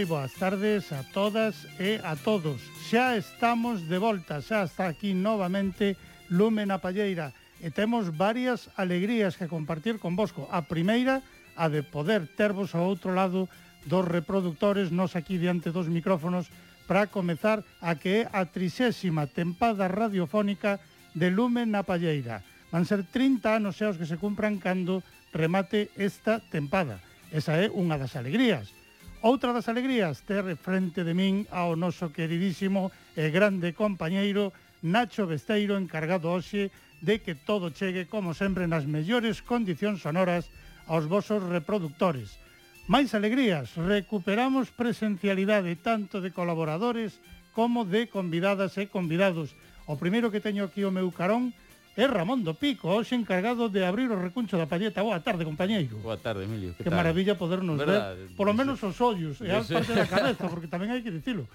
moi boas tardes a todas e a todos. Xa estamos de volta, xa está aquí novamente Lume na Palleira e temos varias alegrías que compartir con vosco. A primeira, a de poder tervos ao outro lado dos reproductores, nos aquí diante dos micrófonos, para comezar a que é a trixésima tempada radiofónica de Lume na Palleira. Van ser 30 anos xa os que se cumpran cando remate esta tempada. Esa é unha das alegrías Outra das alegrías ter frente de min ao noso queridísimo e grande compañeiro Nacho Besteiro encargado hoxe de que todo chegue como sempre nas mellores condicións sonoras aos vosos reproductores. Máis alegrías, recuperamos presencialidade tanto de colaboradores como de convidadas e convidados. O primeiro que teño aquí o meu carón é é Ramón do Pico, hoxe encargado de abrir o recuncho da palleta. Boa tarde, compañeiro. Boa tarde, Emilio. Que, que maravilla podernos Verdad, ver, polo menos os ollos e eh, a parte da cabeza, porque tamén hai que dicilo.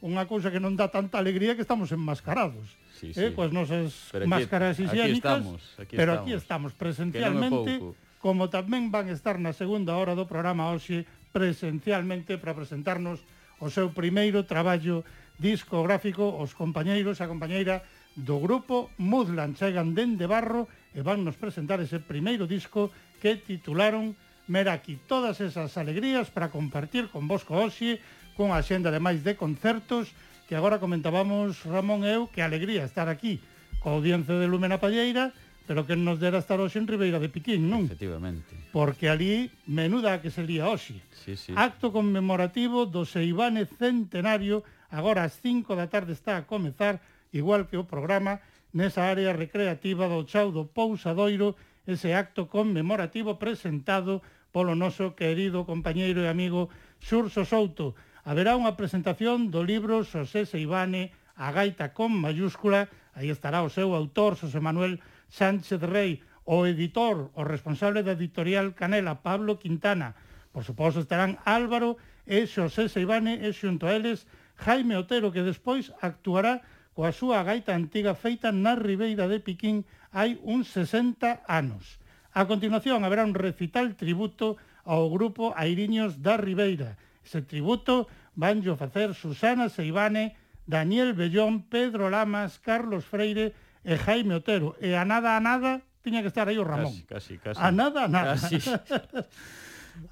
Unha cousa que non dá tanta alegría que estamos enmascarados. Sí, eh, sí. Eh, coas nosas aquí, máscaras higiénicas, aquí estamos, aquí pero estamos. aquí estamos presencialmente, no como tamén van estar na segunda hora do programa hoxe presencialmente para presentarnos o seu primeiro traballo discográfico os compañeiros e a compañeira do grupo Mudland chegan dende Barro e van nos presentar ese primeiro disco que titularon Meraki. Todas esas alegrías para compartir con vos hoxe cunha xenda de máis de concertos que agora comentábamos Ramón e eu que alegría estar aquí co audiencia de Lume na Palleira pero que nos dera estar hoxe en Ribeira de Piquín, non? Efectivamente. Porque ali, menuda que sería hoxe. Sí, sí. Acto conmemorativo do Seibane Centenario, agora ás 5 da tarde está a comezar igual que o programa, nesa área recreativa do Chau do Pousadoiro, ese acto conmemorativo presentado polo noso querido compañeiro e amigo Xurso Souto. Haberá unha presentación do libro Xosé Seibane, a gaita con mayúscula, aí estará o seu autor, Xosé Manuel Sánchez Rey, o editor, o responsable da editorial Canela, Pablo Quintana. Por suposto estarán Álvaro e Xosé Seibane e xunto a eles Jaime Otero, que despois actuará coa súa gaita antiga feita na Ribeira de Piquín hai uns 60 anos. A continuación haberá un recital tributo ao grupo Airiños da Ribeira. Ese tributo vanllo facer Susana Seibane, Daniel Bellón, Pedro Lamas, Carlos Freire e Jaime Otero. E a nada a nada tiña que estar aí o Ramón. Casi, casi, casi. A nada a nada. Casi.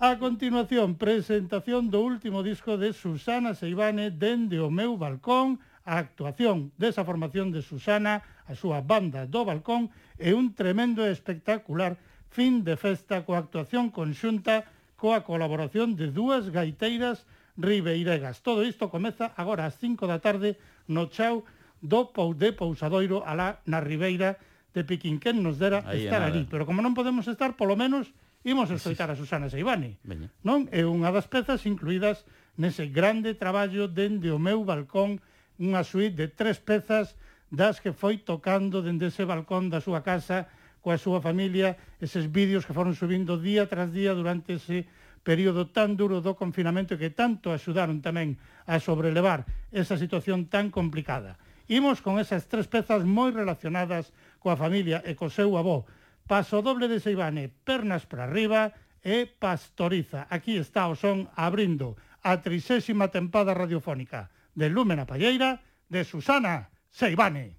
A continuación, presentación do último disco de Susana Seibane dende o meu balcón a actuación desa formación de Susana, a súa banda do balcón e un tremendo e espectacular fin de festa coa actuación conxunta coa colaboración de dúas gaiteiras ribeiregas. Todo isto comeza agora ás 5 da tarde no chau do Pou de Pousadoiro alá na Ribeira de Piquinquén nos dera Aí estar ali. Pero como non podemos estar, polo menos imos escoitar a Susana Seibani. Veña. Non? É unha das pezas incluídas nese grande traballo dende o meu balcón unha suite de tres pezas das que foi tocando dende ese balcón da súa casa coa súa familia, eses vídeos que foron subindo día tras día durante ese período tan duro do confinamento que tanto axudaron tamén a sobrelevar esa situación tan complicada. Imos con esas tres pezas moi relacionadas coa familia e co seu avó. Paso doble de Seibane, pernas para arriba e pastoriza. Aquí está o son abrindo a trisésima tempada radiofónica. De Lúmena Palleira de Susana Seivane.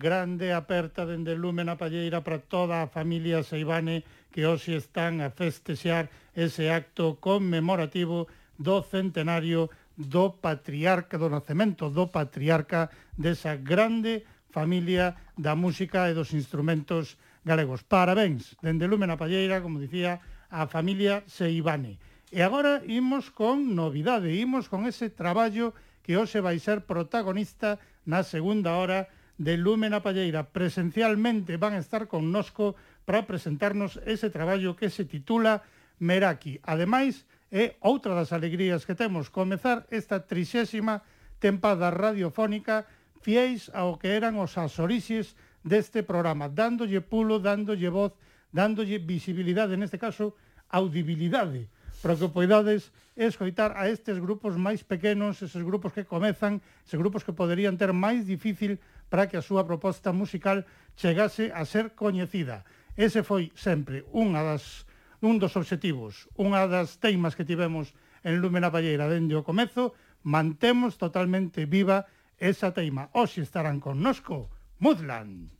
grande aperta dende Lume na Palleira para toda a familia Seibane que hoxe están a festexar ese acto conmemorativo do centenario do patriarca, do nacemento do patriarca desa grande familia da música e dos instrumentos galegos. Parabéns, dende Lume na Palleira, como dicía, a familia Seibane. E agora imos con novidade, imos con ese traballo que hoxe vai ser protagonista na segunda hora de Lume na Palleira. Presencialmente van a estar connosco para presentarnos ese traballo que se titula Meraki. Ademais, é outra das alegrías que temos comezar esta trixésima tempada radiofónica fieis ao que eran os asorixes deste programa, dándolle pulo, dándolle voz, dándolle visibilidade, neste caso, audibilidade, para que poidades escoitar a estes grupos máis pequenos, eses grupos que comezan, eses grupos que poderían ter máis difícil para que a súa proposta musical chegase a ser coñecida. Ese foi sempre unha das, un dos obxectivos, unha das teimas que tivemos en Lúmena Palleira dende o comezo, mantemos totalmente viva esa teima. Hoxe estarán connosco Mudland.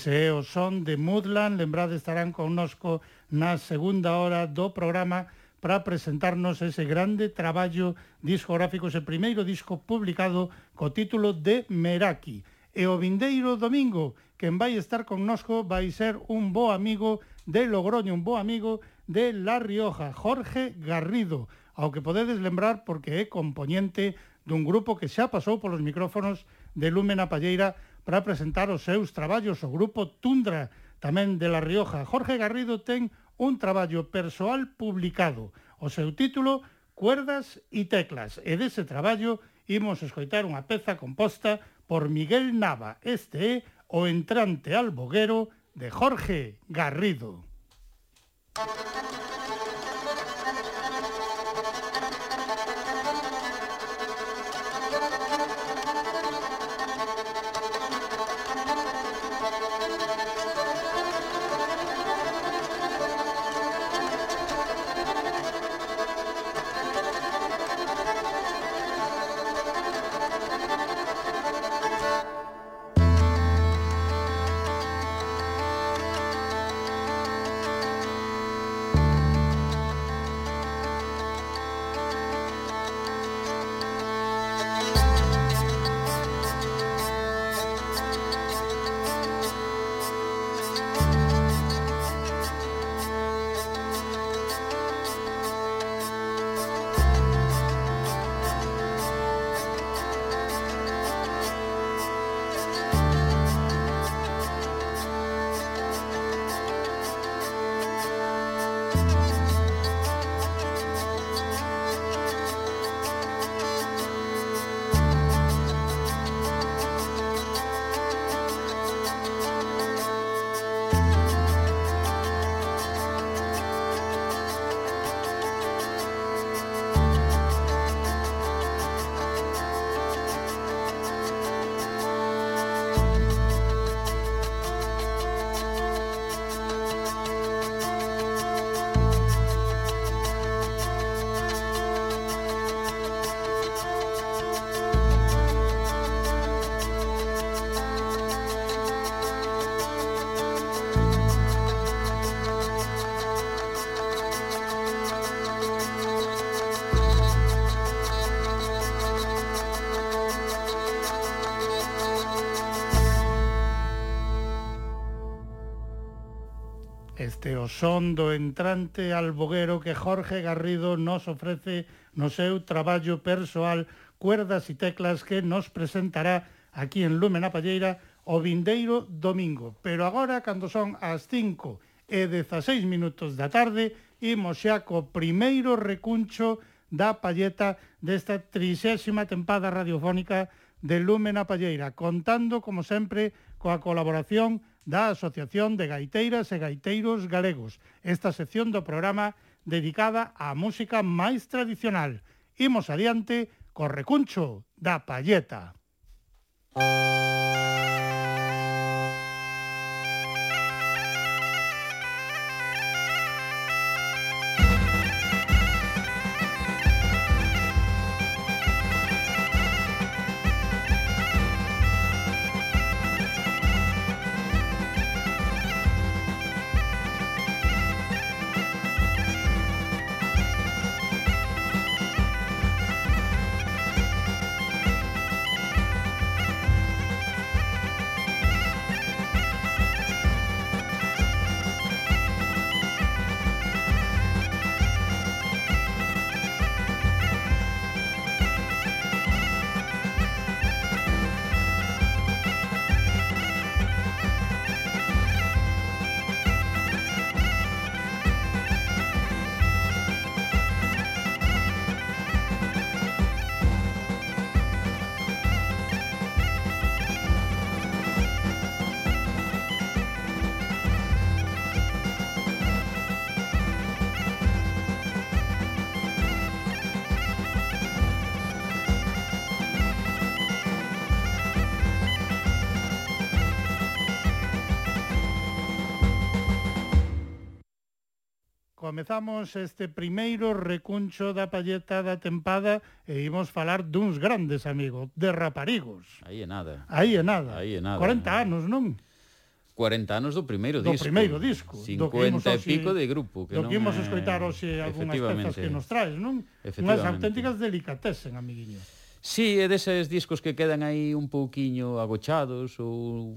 Ese é o son de Moodland, lembrade estarán connosco na segunda hora do programa para presentarnos ese grande traballo discográfico, ese primeiro disco publicado co título de Meraki. E o vindeiro domingo, quen vai estar connosco vai ser un bo amigo de Logroño, un bo amigo de La Rioja, Jorge Garrido, ao que podedes lembrar porque é componente dun grupo que xa pasou polos micrófonos de Lúmena Palleira para presentar os seus traballos o grupo Tundra, tamén de La Rioja. Jorge Garrido ten un traballo persoal publicado. O seu título, Cuerdas e teclas. E dese traballo imos escoitar unha peza composta por Miguel Nava. Este é O entrante al boguero de Jorge Garrido. Thank you. son do entrante alboguero que Jorge Garrido nos ofrece no seu traballo persoal Cuerdas e Teclas que nos presentará aquí en Lumen a Palleira o vindeiro domingo. Pero agora, cando son as 5 e 16 minutos da tarde, imos xa co primeiro recuncho da palleta desta trixésima tempada radiofónica de Lumen a Palleira, contando, como sempre, coa colaboración da Asociación de Gaiteiras e Gaiteiros Galegos, esta sección do programa dedicada á música máis tradicional. Imos adiante co recuncho da palleta. Música comezamos este primeiro recuncho da palleta da tempada e imos falar duns grandes, amigos, de raparigos. Aí é nada. Aí é nada. Aí é nada. 40 anos, non? 40 anos do primeiro disco. Do primeiro disco. 50 e pico de grupo. Que do que imos escoitar hoxe algunhas pezas que nos traes, non? Unhas auténticas delicatesen, amiguinho. Sí, é deses discos que quedan aí un pouquiño agochados ou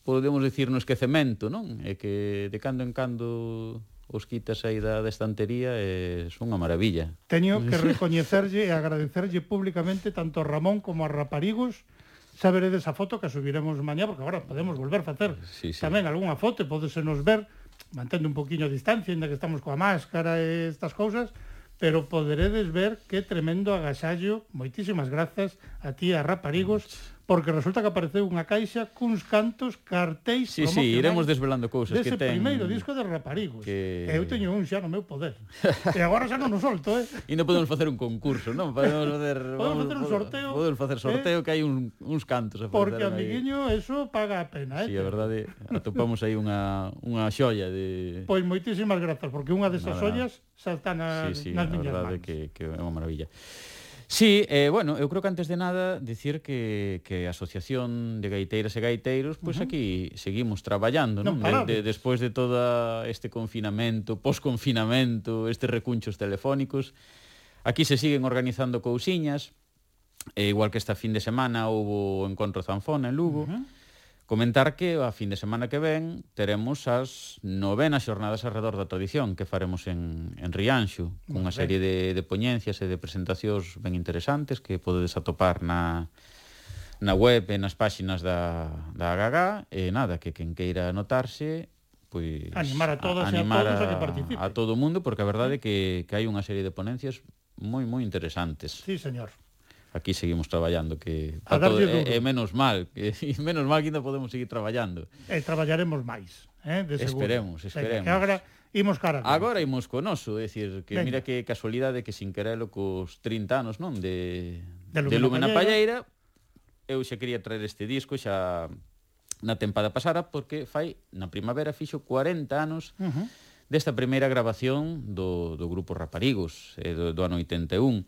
podemos decir no esquecemento, non? É que de cando en cando os quitas aí da, da estantería e son unha maravilla. Teño que recoñecerlle e agradecerlle públicamente tanto a Ramón como a Raparigos xa veredes a foto que subiremos mañá, porque agora podemos volver a facer sí, sí. tamén algunha foto, podesenos ver, mantendo un poquinho a distancia, ainda que estamos coa máscara e estas cousas, pero poderedes ver que tremendo agasallo, moitísimas grazas a ti, a Raparigos, porque resulta que apareceu unha caixa cuns cantos cartéis sí, sí, iremos desvelando cousas dese que ten... primeiro disco de Raparigos. Que... Eu teño un xa no meu poder. e agora xa non o solto, eh? E non podemos facer un concurso, non? Podemos facer, podemos vamos, facer un sorteo. Podemos facer eh. sorteo eh? que hai un, uns cantos a facer. Porque, amiguinho, aí. eso paga a pena, eh? Sí, a verdade, atopamos aí unha, unha xoia de... Pois moitísimas grazas, porque unha desas xoias xa está nas, sí, sí, nas miñas mans. Sí, sí, a verdade que, que é unha maravilla. Sí, eh, bueno, eu creo que antes de nada dicir que, que a Asociación de Gaiteiras e Gaiteiros, pois pues uh -huh. aquí seguimos traballando, non? non? De, de, despois de todo este confinamento, posconfinamento, estes recunchos telefónicos, aquí se siguen organizando cousiñas, e igual que esta fin de semana houve o encontro zanfona en Lugo, uh -huh Comentar que a fin de semana que ven teremos as novenas xornadas alrededor da tradición que faremos en, en Rianxo, cunha serie de, de poñencias e de presentacións ben interesantes que podedes atopar na, na web e nas páxinas da, da AGAGA e nada, que quen queira anotarse pois, animar a todas a, animar e a todos a, a que participe a todo o mundo, porque a verdade é que, que hai unha serie de ponencias moi moi interesantes. Sí, señor aquí seguimos traballando que para todo, é, é menos mal, que, menos mal que ainda podemos seguir traballando. E traballaremos máis, eh, de seguro. Esperemos, esperemos. Que agora imos cara. Agora imos con noso, é dicir, que Venga. mira que casualidade que sin querelo cos 30 anos, non, de de Lumena, de Lumena Palleira, eu xa quería traer este disco xa na tempada pasada porque fai na primavera fixo 40 anos uh -huh. desta primeira grabación do, do grupo Raparigos eh, do, do ano 81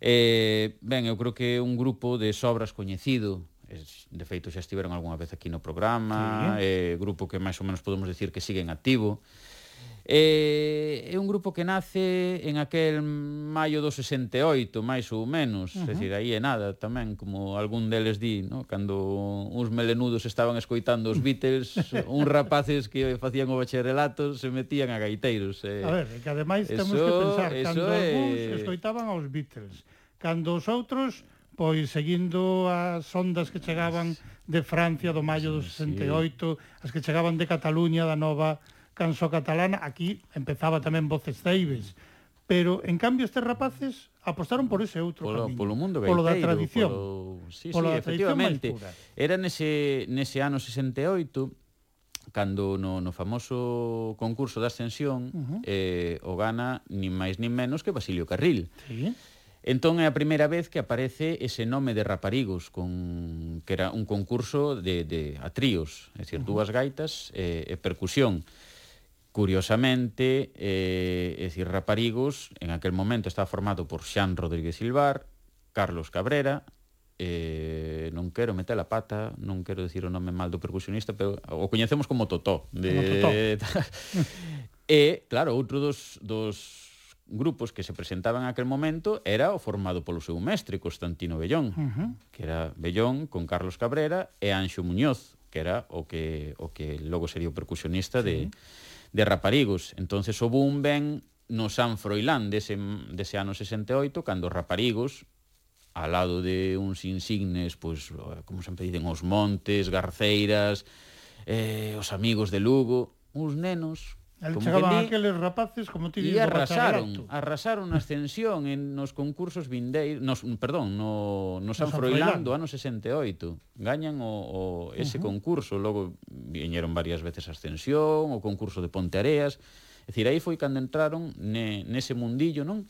Eh, ben, eu creo que é un grupo de sobras coñecido, eh, de feito xa estiveron algunha vez aquí no programa, sí. eh, grupo que máis ou menos podemos decir que siguen activo, Eh, é un grupo que nace en aquel maio do 68, máis ou menos, uh -huh. é dicir, aí é nada tamén, como algún deles di, no? cando uns melenudos estaban escoitando os Beatles, uns rapaces que facían o bacharelato se metían a gaiteiros. Eh. A ver, que ademais eso, temos que pensar, cando é... algúns escoitaban aos Beatles, cando os outros pois seguindo as ondas que chegaban de Francia do maio do 68, as que chegaban de Cataluña da nova Canso Catalana, aquí empezaba tamén Voces Ceibes, pero en cambio estes rapaces apostaron por ese outro polo, camiño, polo mundo gaiteiro, polo da tradición, polo, sí, polo sí, da tradición máis pura. Era nese nese ano 68 cando no, no famoso concurso da ascensión uh -huh. eh, o gana nin máis nin menos que Basilio Carril. Sí. Entón é a primeira vez que aparece ese nome de raparigos con que era un concurso de de a tríos, é dicir, uh -huh. dúas gaitas e, e percusión. Curiosamente, eh, é dicir, Raparigos en aquel momento estaba formado por Xan Rodríguez Silvar, Carlos Cabrera, eh, non quero meter a pata, non quero dicir o nome mal do percusionista, pero o coñecemos como Totó. De... Como Totó. e, claro, outro dos, dos grupos que se presentaban aquel momento era o formado polo seu mestre, Constantino Bellón, uh -huh. que era Bellón con Carlos Cabrera e Anxo Muñoz, que era o que, o que logo sería o percusionista sí. de de raparigos. Entonces o boom ben no San Froilán dese, dese ano 68, cando os raparigos, ao lado de uns insignes, pois, como sempre dicen, os montes, garceiras, eh, os amigos de Lugo, uns nenos El como chegaban que aqueles rapaces, como ti dices, arrasaron, arrasaron a ascensión en nos concursos vindeiros, nos, perdón, no, no San, San Froilán do ano 68. Gañan o, o ese uh -huh. concurso, logo viñeron varias veces a ascensión, o concurso de Ponteareas. É dicir, aí foi cando entraron ne, nese mundillo, non?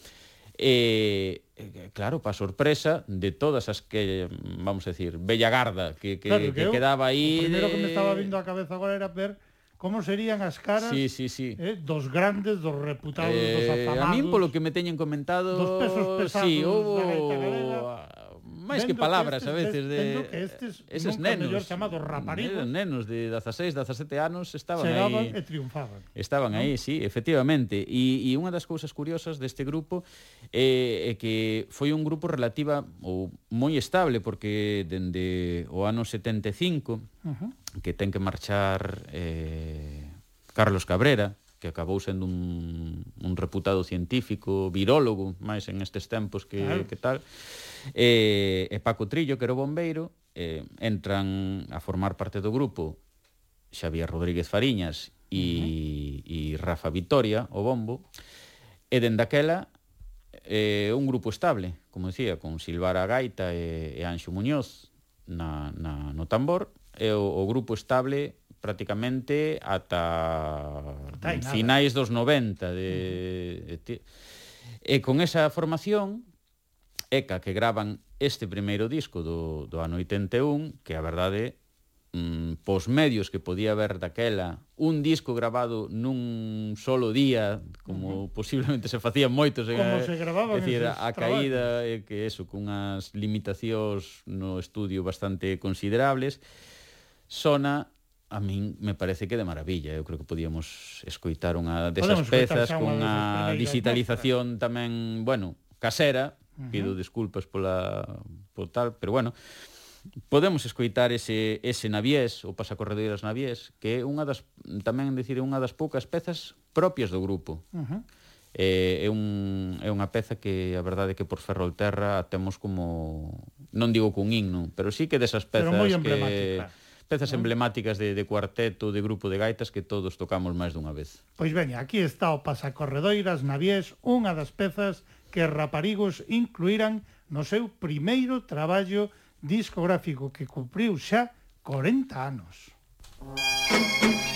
E, eh, eh, claro, para sorpresa de todas as que, vamos a decir, Bella Garda, que, que, claro, que, que eu, quedaba aí... O primeiro de... que me estaba vindo a cabeza agora era ver como serían as caras sí, sí, sí. Eh, dos grandes, dos reputados, eh, dos afamados. A min polo que me teñen comentado, dos pesos pesados sí, houbo máis que palabras que estes, a veces de que estes eses nenos, mellor chamados raparigos, nenos de 16, 17 anos estaban aí. e triunfaban. Estaban ¿no? aí, sí, efectivamente. E, e unha das cousas curiosas deste grupo é, é que foi un grupo relativa ou moi estable porque dende o ano 75 uh -huh. que ten que marchar eh, Carlos Cabrera, que acabou sendo un, un reputado científico, virólogo, máis en estes tempos que, claro. que tal, Eh, e, e Paco Trillo, que era o bombeiro, eh, entran a formar parte do grupo Xavier Rodríguez Fariñas e, uh -huh. e Rafa Vitoria, o bombo, e dendaquela eh, un grupo estable, como decía, con Silvara Gaita e, e Anxo Muñoz na, na, no tambor, e o, o grupo estable prácticamente ata finais dos 90 de, de, de, e con esa formación ECA que gravan este primeiro disco do, do ano 81, que a verdade mm, pos medios que podía haber daquela un disco grabado nun solo día, como uh -huh. posiblemente se facían moitos, como eh, se grababa, decir, a caída e eh, que eso cunhas limitacións no estudio bastante considerables, sona a min me parece que de maravilla. Eu creo que podíamos escoitar unha desas Podemos pezas cunha digitalización tamén, bueno, casera, Pido desculpas pola por tal, pero bueno, podemos escoitar ese ese Naviés, o Pasacorredeiras Naviés, que é unha das tamén decir, unha das poucas pezas propias do grupo. Uh eh, -huh. É, é, un, é unha peza que a verdade é que por Ferrolterra temos como non digo cun himno, pero sí que desas pezas que pezas emblemáticas de, de cuarteto, de grupo de gaitas que todos tocamos máis dunha vez. Pois veña, aquí está o Pasacorredoiras Naviés, unha das pezas que raparigos incluíran no seu primeiro traballo discográfico que cumpriu xa 40 anos. Música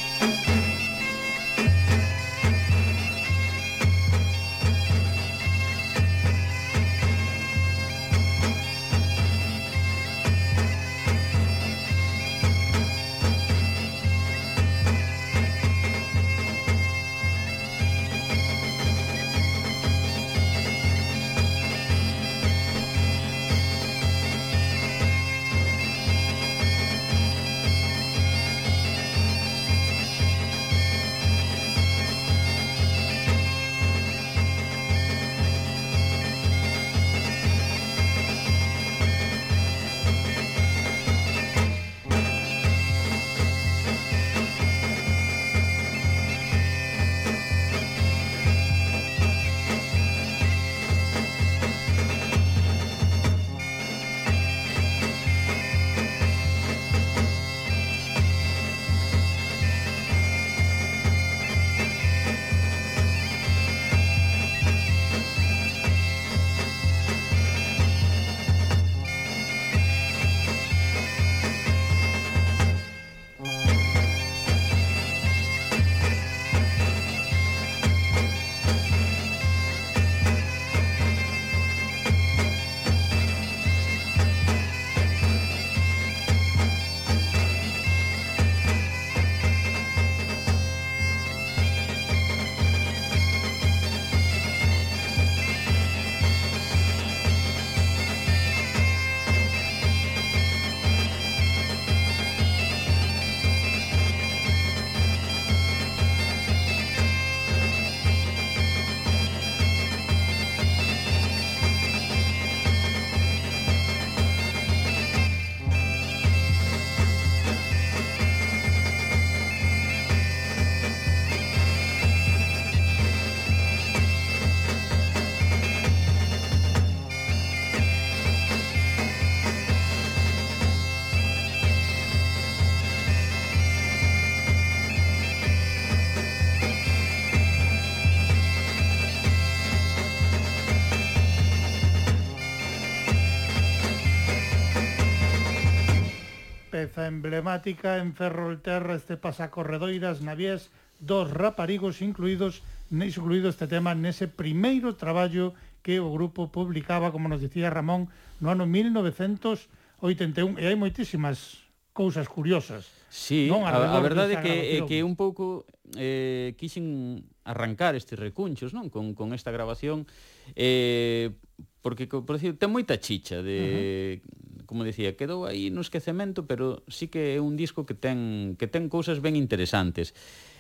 peza emblemática en Ferrolterra este pasacorredoiras navies dos raparigos incluídos incluído este tema nese primeiro traballo que o grupo publicaba, como nos dicía Ramón, no ano 1981 e hai moitísimas cousas curiosas. Sí, non? a, a verdade é que, é eh, que un pouco eh, quixen arrancar estes recunchos non con, con esta grabación eh, porque por decir, ten moita chicha de, uh -huh como decía, quedou aí no esquecemento, pero sí que é un disco que ten que ten cousas ben interesantes.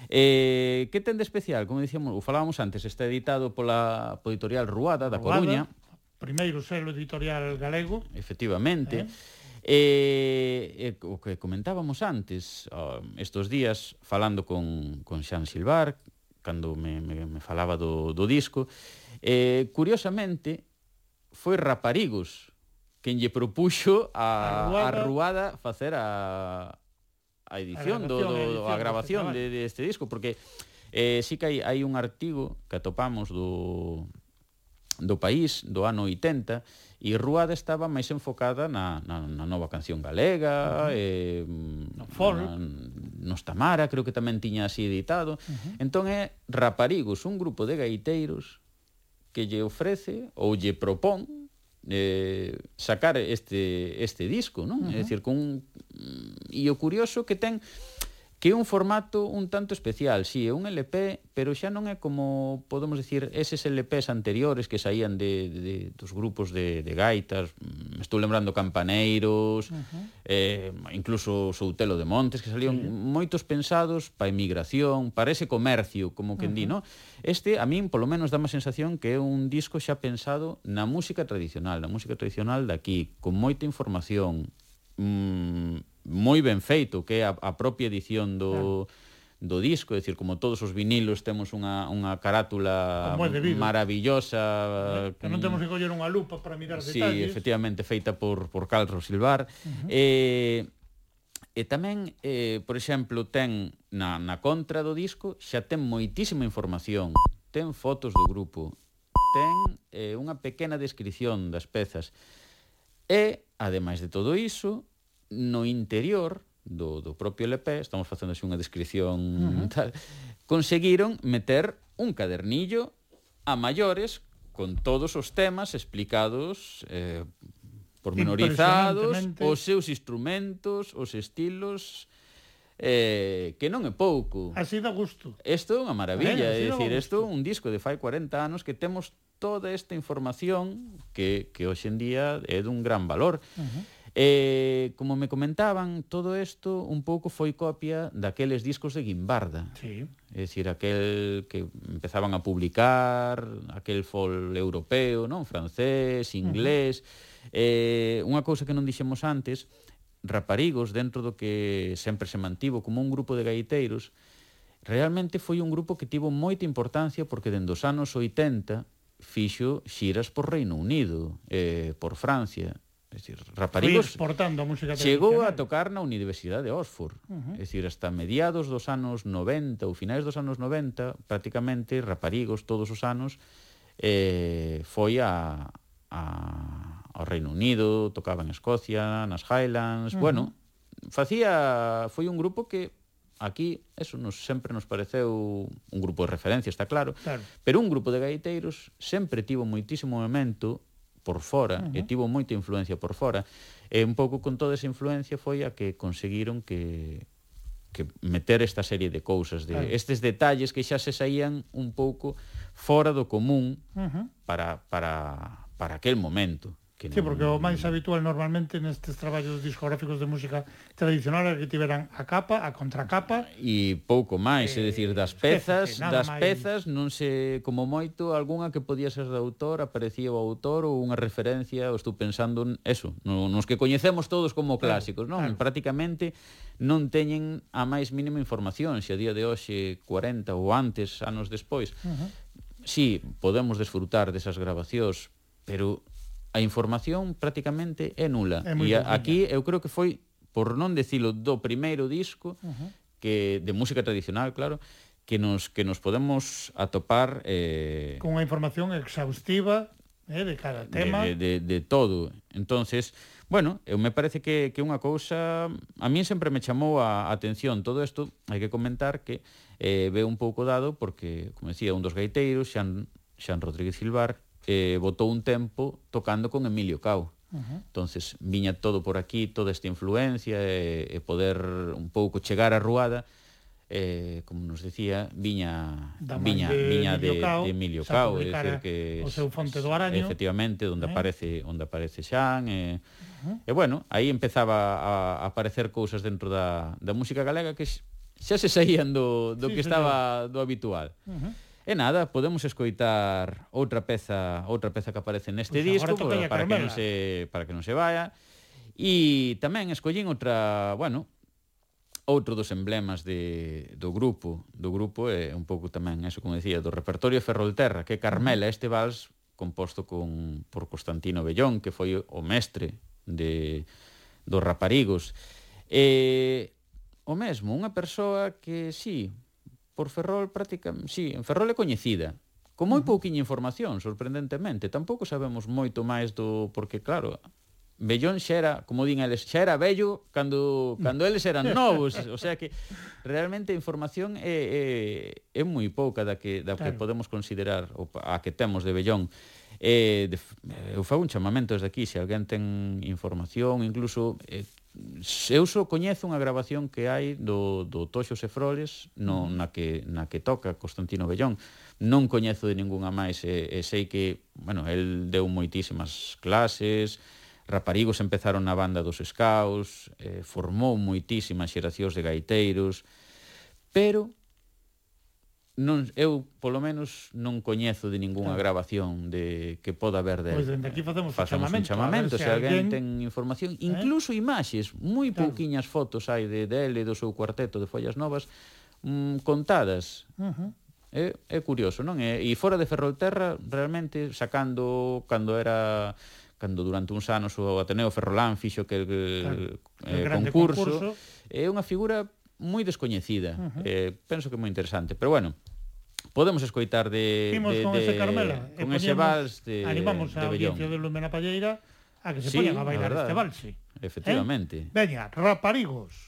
Eh, que ten de especial? Como dicíamos, o falábamos antes, está editado pola pola editorial Ruada da Ruada, Coruña. Primeiro selo editorial galego. Efectivamente. Eh? Eh, eh, o que comentábamos antes, ah, oh, estes días falando con, con Xan Silvar, cando me, me, me falaba do, do disco, eh, curiosamente, foi Raparigos quen lle propuxo a, a Ruada facer a, a edición, a do, do, edición, a grabación de, de este disco, porque eh, sí que hai, hai un artigo que atopamos do, do país do ano 80 e Ruada estaba máis enfocada na, na, na nova canción galega uh -huh. eh, no folk na, nos Tamara, creo que tamén tiña así editado uh -huh. entón é Raparigos un grupo de gaiteiros que lle ofrece ou lle propón eh, sacar este, este disco, non? Uh -huh. É dicir, con, e o curioso que ten que é un formato un tanto especial, si, sí, é un LP, pero xa non é como, podemos decir, eses LPs anteriores que saían de, de, dos grupos de, de gaitas, me estou lembrando Campaneiros, uh -huh. eh, incluso Soutelo de Montes, que salían sí. moitos pensados pa emigración, para ese comercio, como que uh -huh. di, no? Este, a min, polo menos, dá má sensación que é un disco xa pensado na música tradicional, na música tradicional daqui, con moita información, mmm, moi ben feito, que é a, a propia edición do... Claro do disco, é dicir, como todos os vinilos temos unha, unha carátula ah, maravillosa. Que non temos que coller unha lupa para mirar sí, detalles. Sí, efectivamente, feita por, por Carlos Silvar. Uh -huh. eh, e tamén, eh, por exemplo, ten na, na contra do disco xa ten moitísima información, ten fotos do grupo, ten eh, unha pequena descripción das pezas. E, ademais de todo iso, no interior do, do propio LP, estamos facendo así unha descripción uh -huh. tal, conseguiron meter un cadernillo a maiores con todos os temas explicados eh, pormenorizados, os seus instrumentos, os estilos, eh, que non é pouco. Así da gusto. Isto é unha maravilla, eh, é dicir, isto un disco de fai 40 anos que temos toda esta información que, que hoxe en día é dun gran valor. Uh -huh. Eh, como me comentaban, todo isto un pouco foi copia daqueles discos de Guimbarda. Sí. É dicir, aquel que empezaban a publicar, aquel fol europeo, non? Francés, inglés... Uh -huh. eh, unha cousa que non dixemos antes, Raparigos, dentro do que sempre se mantivo como un grupo de gaiteiros, realmente foi un grupo que tivo moita importancia porque dende os anos 80 fixo xiras por Reino Unido, eh, por Francia, Es decir, raparigos exportando música chegou a tocar na Universidade de Oxford. Uh -huh. Es decir, hasta mediados dos anos 90 ou finais dos anos 90, prácticamente raparigos todos os anos eh, foi a, a, ao Reino Unido, tocaba en Escocia, nas Highlands, uh -huh. bueno, facía foi un grupo que aquí eso nos sempre nos pareceu un grupo de referencia, está claro, claro. pero un grupo de gaiteiros sempre tivo moitísimo momento por fora, uh -huh. e tivo moita influencia por fora, e un pouco con toda esa influencia foi a que conseguiron que que meter esta serie de cousas, de claro. estes detalles que xa se saían un pouco fora do común uh -huh. para, para, para aquel momento que non... Sí, porque o máis habitual normalmente nestes traballos discográficos de música tradicional é que tiveran a capa, a contracapa e pouco máis, eh, é dicir, das eh, pezas, esquece, das máis... pezas non se como moito algunha que podía ser de autor, aparecía o autor ou unha referencia, ou estou pensando en eso, nos que coñecemos todos como clásicos, claro, non? Claro. Prácticamente non teñen a máis mínima información, se a día de hoxe 40 ou antes, anos despois. Uh -huh. Si, sí, podemos desfrutar desas grabacións, pero a información prácticamente é nula. É e a, aquí eu creo que foi, por non decilo do primeiro disco, uh -huh. que de música tradicional, claro, que nos que nos podemos atopar eh con unha información exhaustiva, eh, de cada tema, de, de, de, de todo. Entonces, bueno, eu me parece que que unha cousa a min sempre me chamou a atención todo isto, hai que comentar que eh ve un pouco dado porque, como decía, un dos gaiteiros, Xan Xan Rodríguez Silvar, eh, botou un tempo tocando con Emilio Cao. Uh -huh. entonces viña todo por aquí, toda esta influencia e, e poder un pouco chegar a Ruada eh, como nos decía, viña viña de viña de, Cao, de Emilio Cao, é dicir que o seu Fonte do Araño, efectivamente, onde eh? aparece onde aparece Xan eh, e eh, uh -huh. eh, bueno, aí empezaba a aparecer cousas dentro da da música galega que xa se saían do do sí, que señor. estaba do habitual. Uh -huh. E nada, podemos escoitar outra peza, outra peza que aparece neste pues disco para, eh, para que non se para que non se vaya. E tamén escollín outra, bueno, outro dos emblemas de, do grupo, do grupo é un pouco tamén, eso como decía, do repertorio Ferrolterra, que é Carmela, este vals composto con, por Constantino Bellón, que foi o mestre de, dos raparigos. E, o mesmo, unha persoa que, sí, por Ferrol prácticamente, sí, en Ferrol é coñecida, con moi pouquiña información, sorprendentemente. Tampouco sabemos moito máis do... Porque, claro, Bellón xa era, como din eles, xa era bello cando, mm. cando eles eran novos. O sea que realmente a información é, é, é moi pouca da que, da claro. que podemos considerar o, a que temos de Bellón. Eh, de, eu fago un chamamento desde aquí, se alguén ten información, incluso eh, eu só coñezo unha grabación que hai do, do Toxo Sefroles no, mm. na, que, na que toca Constantino Bellón. Non coñezo de ningunha máis e, e sei que, bueno, el deu moitísimas clases raparigos empezaron na banda dos Scouts eh, formou moitísimas xeracións de gaiteiros pero non eu polo menos non coñezo de ningunha claro. grabación de que poda haber de. Pois pues dende aquí facemos, facemos un chamamento, un chamamento se, se alguén ten información, eh? incluso eh? imaxes, moi claro. pouquiñas fotos hai de dele do seu cuarteto de Follas Novas mm, contadas. Uh -huh. É, é curioso, non? E, e fora de Ferrolterra, realmente, sacando cando era cando durante uns anos o Ateneo Ferrolán fixo que claro, eh, concurso, concurso, é unha figura moi descoñecida. Uh -huh. eh, penso que moi interesante, pero bueno, podemos escoitar de Vimos de, con de, ese Carmela, con ese vals de animamos de a audiencia de Lumena Palleira a que se sí, poñan a bailar este vals. Efectivamente. ¿Eh? Veña, raparigos.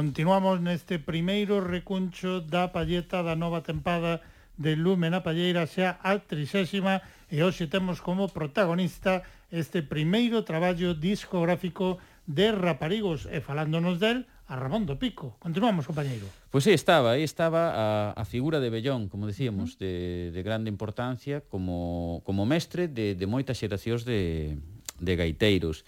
Continuamos neste primeiro recuncho da palleta da nova tempada de Lume na Palleira xa a trisésima e hoxe temos como protagonista este primeiro traballo discográfico de Raparigos e falándonos del a Ramón do Pico. Continuamos, compañeiro. Pois pues sí, estaba, aí estaba a, a figura de Bellón, como dicíamos, de, de grande importancia como, como mestre de, de moitas xeracións de, de gaiteiros.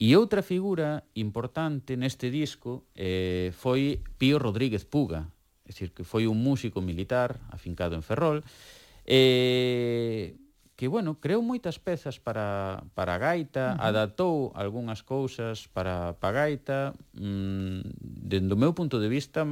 E outra figura importante neste disco eh, foi Pío Rodríguez Puga, é dicir, que foi un músico militar afincado en Ferrol, eh, que, bueno, creou moitas pezas para, para a gaita, uh -huh. adaptou algunhas cousas para, para a gaita, mm, dendo o meu punto de vista,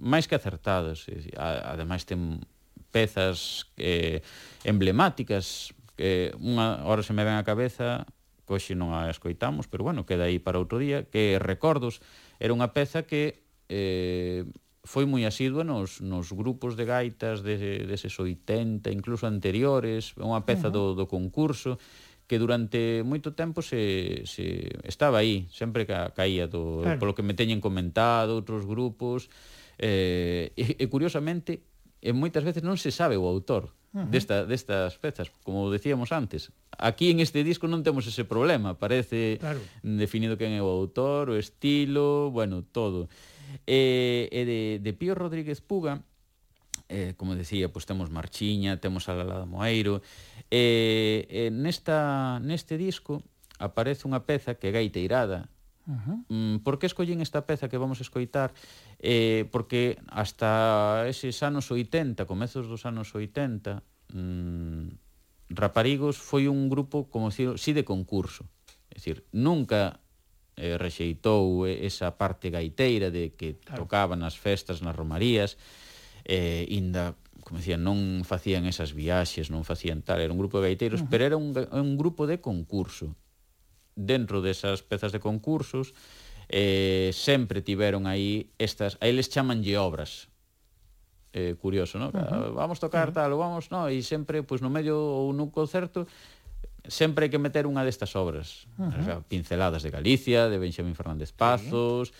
máis que acertadas. Ademais, ten pezas eh, emblemáticas, que eh, unha hora se me ven a cabeza que hoxe non a escoitamos, pero bueno, queda aí para outro día, que Recordos era unha peza que eh, foi moi asidua nos, nos grupos de gaitas de, deses 80, incluso anteriores, unha peza do, do concurso, que durante moito tempo se, se estaba aí, sempre ca, caía do, claro. polo que me teñen comentado outros grupos, eh, e, e curiosamente, e moitas veces non se sabe o autor Uh -huh. desta, destas pezas, como decíamos antes. Aquí en este disco non temos ese problema, parece claro. definido quen é o autor, o estilo, bueno, todo. E, e de, de Pío Rodríguez Puga, eh, como decía, pois pues temos Marchiña, temos a Lalada Moeiro, e, e nesta, neste disco aparece unha peza que é gaiteirada, Uh -huh. Mm, por que escollín esta peza que vamos a escoitar? Eh, porque hasta eses anos 80, comezos dos anos 80, mm, Raparigos foi un grupo, como si, si de concurso. É dicir, nunca eh, rexeitou esa parte gaiteira de que claro. tocaban nas festas, nas romarías, eh, inda como dicían, non facían esas viaxes, non facían tal, era un grupo de gaiteiros, uh -huh. pero era un, un grupo de concurso dentro desas pezas de concursos eh, sempre tiveron aí estas, aí les chamanlle obras, eh, curioso, ¿no? Uh ah, -huh. Vamos tocar uh -huh. tal, vamos, no, e sempre pois pues, no medio ou nun concerto sempre hai que meter unha destas obras, uh -huh. o sea, pinceladas de Galicia, de Benxamín Fernández Pazos,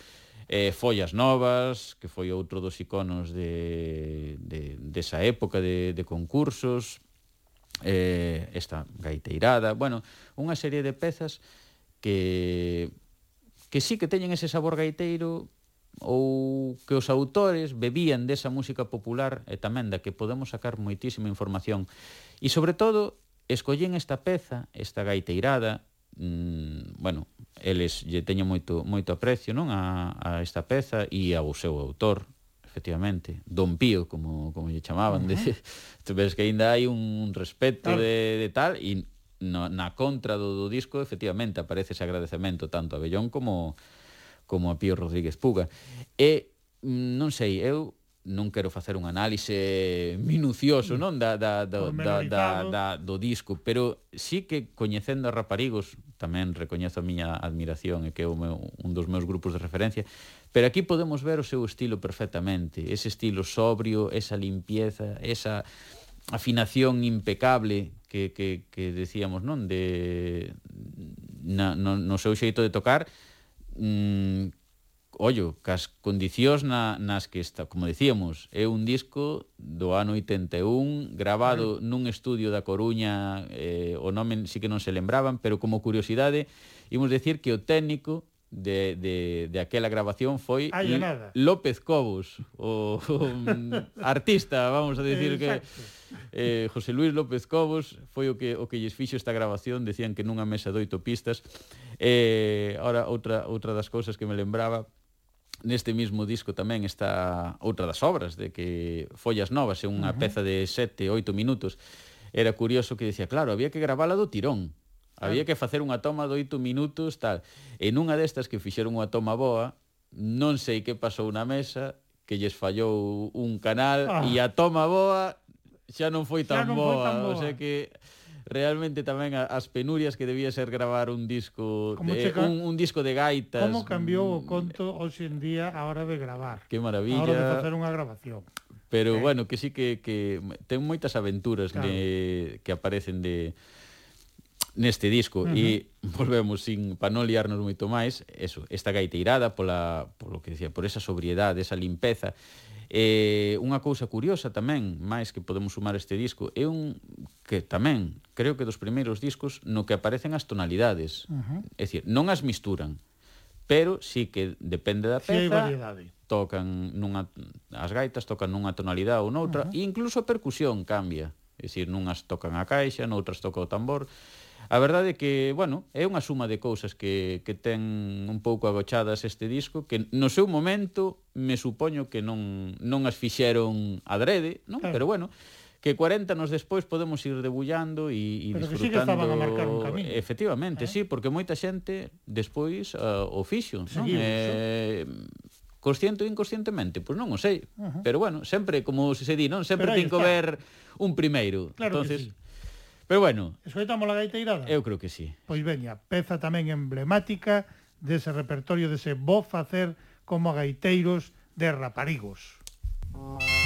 eh Follas Novas, que foi outro dos iconos de de desa época de de concursos, eh esta gaiteirada, bueno, unha serie de pezas que que sí que teñen ese sabor gaiteiro ou que os autores bebían desa música popular e tamén da que podemos sacar moitísima información. E sobre todo, escollen esta peza, esta gaiteirada, mmm, bueno, eles lle teñen moito moito aprecio, non, a, a esta peza e ao seu autor, efectivamente, Don Pío, como como lle chamaban, uh -huh. de, ves que aínda hai un respeto claro. de, de tal e no, na contra do, do disco efectivamente aparece ese agradecemento tanto a Bellón como como a Pío Rodríguez Puga. E mm, non sei, eu non quero facer un análise minucioso, non, da, da, da, da, da, da, do disco, pero sí que coñecendo a Raparigos, tamén recoñezo a miña admiración e que é un dos meus grupos de referencia, pero aquí podemos ver o seu estilo perfectamente, ese estilo sobrio, esa limpieza, esa afinación impecable que, que, que decíamos, non? De, na, no, no seu xeito de tocar, mm, ollo, cas condicións na, nas que está, como decíamos, é un disco do ano 81, grabado mm. nun estudio da Coruña, eh, o nome sí que non se lembraban, pero como curiosidade, imos decir que o técnico de, de, de aquela grabación foi Ay, López Cobos, o, o artista, vamos a decir Exacto. que eh, José Luis López Cobos foi o que o que lles fixo esta grabación, decían que nunha mesa doito pistas. Eh, ahora outra outra das cousas que me lembraba Neste mismo disco tamén está outra das obras de que Follas Novas é unha uh -huh. peza de 7, 8 minutos. Era curioso que decía, claro, había que gravala do tirón Había que facer unha toma de oito minutos, tal. E nunha destas que fixeron unha toma boa, non sei que pasou na mesa, que lles fallou un canal, ah. e a toma boa xa non foi tan, non boa, foi tan boa. O sea que realmente tamén as penurias que debía ser gravar un disco de, checa, un, un disco de gaitas. Como cambiou o mm. conto hoxe en día a hora de gravar. Que maravilla. A hora de facer unha grabación. Pero eh? bueno, que sí que, que ten moitas aventuras claro. de, que aparecen de neste disco uh -huh. e volvemos sin para non liarnos moito máis, eso, esta gaiteirada pola polo que dicía, por esa sobriedade, esa limpeza. Eh, unha cousa curiosa tamén, máis que podemos sumar este disco, é un que tamén, creo que dos primeiros discos no que aparecen as tonalidades. Uh -huh. É dicir, non as misturan, pero sí que depende da peza. Sí, hai variedade tocan nunha as gaitas tocan nunha tonalidade ou noutra, uh -huh. e incluso a percusión cambia. É dicir, nunhas tocan a caixa, noutras toca o tambor. A verdade é que, bueno, é unha suma de cousas que, que ten un pouco agochadas este disco, que no seu momento me supoño que non, non as fixeron adrede, non? Claro. Pero bueno, que 40 anos despois podemos ir debullando e, e Pero disfrutando... Pero que sí que estaban a marcar un camiño. Efectivamente, eh? sí, porque moita xente despois uh, o fixo, non? Eh, consciente ou inconscientemente, pois non o sei. Uh -huh. Pero bueno, sempre, como se di, non? Sempre ten que ver un primeiro. Claro Entonces, sí. Pero bueno. Escoitamos a gaiteirada? Eu creo que sí. Pois veña, peza tamén emblemática dese repertorio, dese bo facer como gaiteiros de raparigos. Música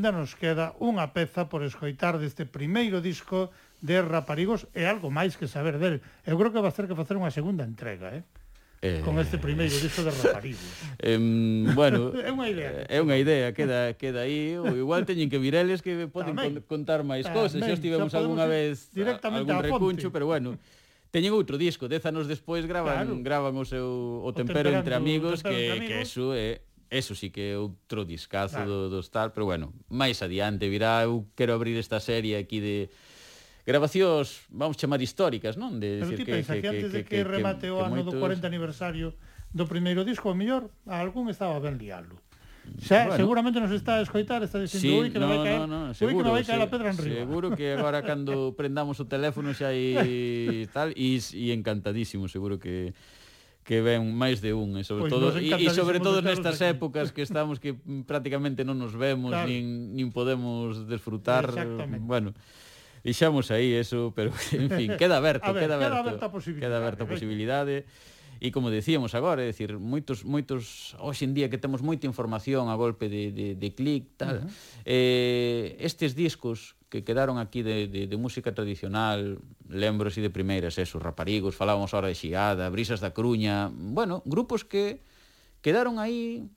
aínda nos queda unha peza por escoitar deste primeiro disco de Raparigos e algo máis que saber del. Eu creo que va a ter que facer unha segunda entrega, eh? Eh... con este primeiro disco de Raparigos. eh, bueno, é unha idea. Eh, é unha idea, queda queda aí, ou igual teñen que vir eles que poden tamén, contar máis cousas. Xa estivemos algunha vez directamente algún recuncho, pero bueno, teñen outro disco, dez anos despois graban claro. graban o seu o tempero, o tempero entre amigos, tempero que entre amigos. que eso é eh, Eso sí que é outro discazo claro. do, do tal, pero bueno, máis adiante virá, eu quero abrir esta serie aquí de grabacións, vamos chamar históricas, non? De pero decir, ti que, pensa que, que, antes de que, que remate o ano moitos... do 40 aniversario do primeiro disco, o mellor, a algún estaba ben lialo. Mm, xa, bueno. seguramente nos está a escoitar, está dicindo sí, ui que non no, vai caer, no, no, seguro, ui que non vai caer sí, a pedra en riba. Seguro que agora cando prendamos o teléfono xa hai tal, e, e encantadísimo, seguro que que ven máis de un e sobre pois todo e, e sobre todo nestas aquí. épocas que estamos que prácticamente non nos vemos claro. nin, nin podemos desfrutar bueno deixamos aí eso pero en fin queda aberto ver, queda aberto queda aberta a posibilidade, queda aberta a posibilidade. Venga e como decíamos agora, é dicir, moitos moitos hoxe en día que temos moita información a golpe de de de clic tal. Uh -huh. Eh, estes discos que quedaron aquí de, de, de música tradicional, lembro así de primeiras, eso, raparigos, falábamos ahora de Xiada, Brisas da Cruña, bueno, grupos que quedaron aí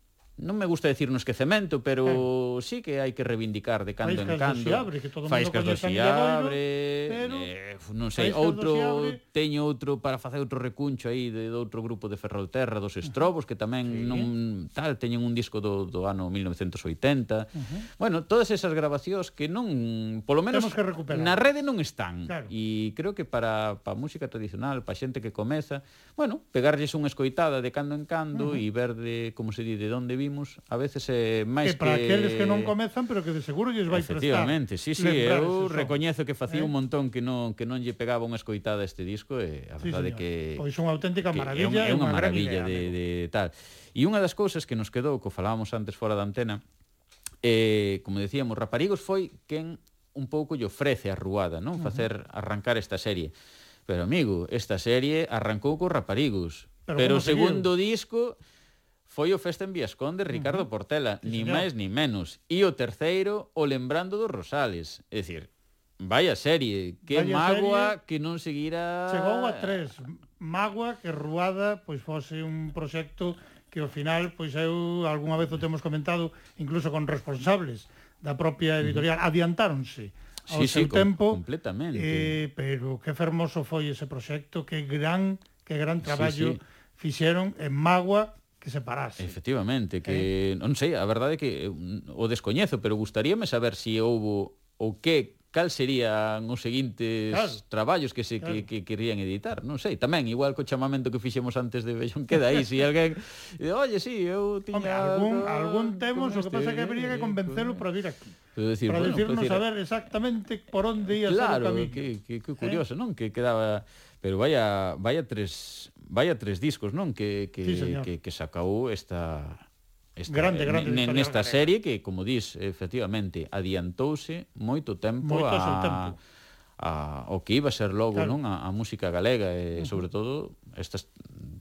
non me gusta decir un esquecemento, pero eh. sí que hai que reivindicar de cando en cando. Xiabre, que todo Faiscas do Xiabre, pero... eh, non sei, outro teño outro para facer outro recuncho aí de, de outro grupo de Ferrolterra dos Estrobos que tamén sí. non tal teñen un disco do, do ano 1980. Uh -huh. Bueno, todas esas grabacións que non, polo menos Temos que recuperar. na rede non están. Claro. E creo que para para música tradicional, para xente que comeza, bueno, pegarlles unha escoitada de cando en cando uh -huh. e ver de como se di de onde vimos a veces é máis que... para que... aqueles que non comezan, pero que de seguro lles vai prestar. Efectivamente, sí, sí, eu recoñezo que facía eh? un montón que non que non lle pegaba unha escoitada a este disco e a sí, verdade señor. que pois unha auténtica que maravilla, é unha, é unha, maravilla idea, de, de, de tal. E unha das cousas que nos quedou, que falábamos antes fora da antena, eh, como decíamos, Raparigos foi quen un pouco lle ofrece a ruada, non? Facer arrancar esta serie. Pero amigo, esta serie arrancou co Raparigos, Pero, pero o segundo disco foi o Festa en Viascón de Ricardo uh -huh. Portela, sí, ni máis ni menos. E o terceiro, o Lembrando dos Rosales. É dicir, vaya serie, que vaya mágoa serie, que non seguira... Chegou a tres. magua que Ruada pois fose un proxecto que ao final, pois eu algunha vez o temos comentado, incluso con responsables da propia editorial, uh -huh. adiantáronse ao sí, seu sí, tempo. Com completamente. Eh, pero que fermoso foi ese proxecto, que gran que gran traballo sí, sí. fixeron en magua que se parase. Efectivamente, que eh? non sei, a verdade é que eh, mm, o descoñezo, pero gustaríame saber se si houbo o que cal serían os seguintes claro. traballos que se claro. que, que querían editar, non sei, tamén igual co chamamento que fixemos antes de Bellón queda aí, se si alguén oye, si, sí, eu tiña Hombre, algún algún temos, o que pasa é que habría que convencelo para vir aquí. Pero decir, para bueno, decirnos decir, a ver exactamente por onde ia claro, ser o camiño. Claro, que, que, que eh? curioso, eh? non? Que quedaba... Pero vaya, vaya tres Vaya tres discos, non? Que, que, sí, señor. que, que sacou esta, esta, grande, grande ne, nesta serie que, como dis, efectivamente, adiantouse moito tempo moito a, tempo. a o que iba a ser logo, claro. non? A, a música galega e, uh -huh. sobre todo, estas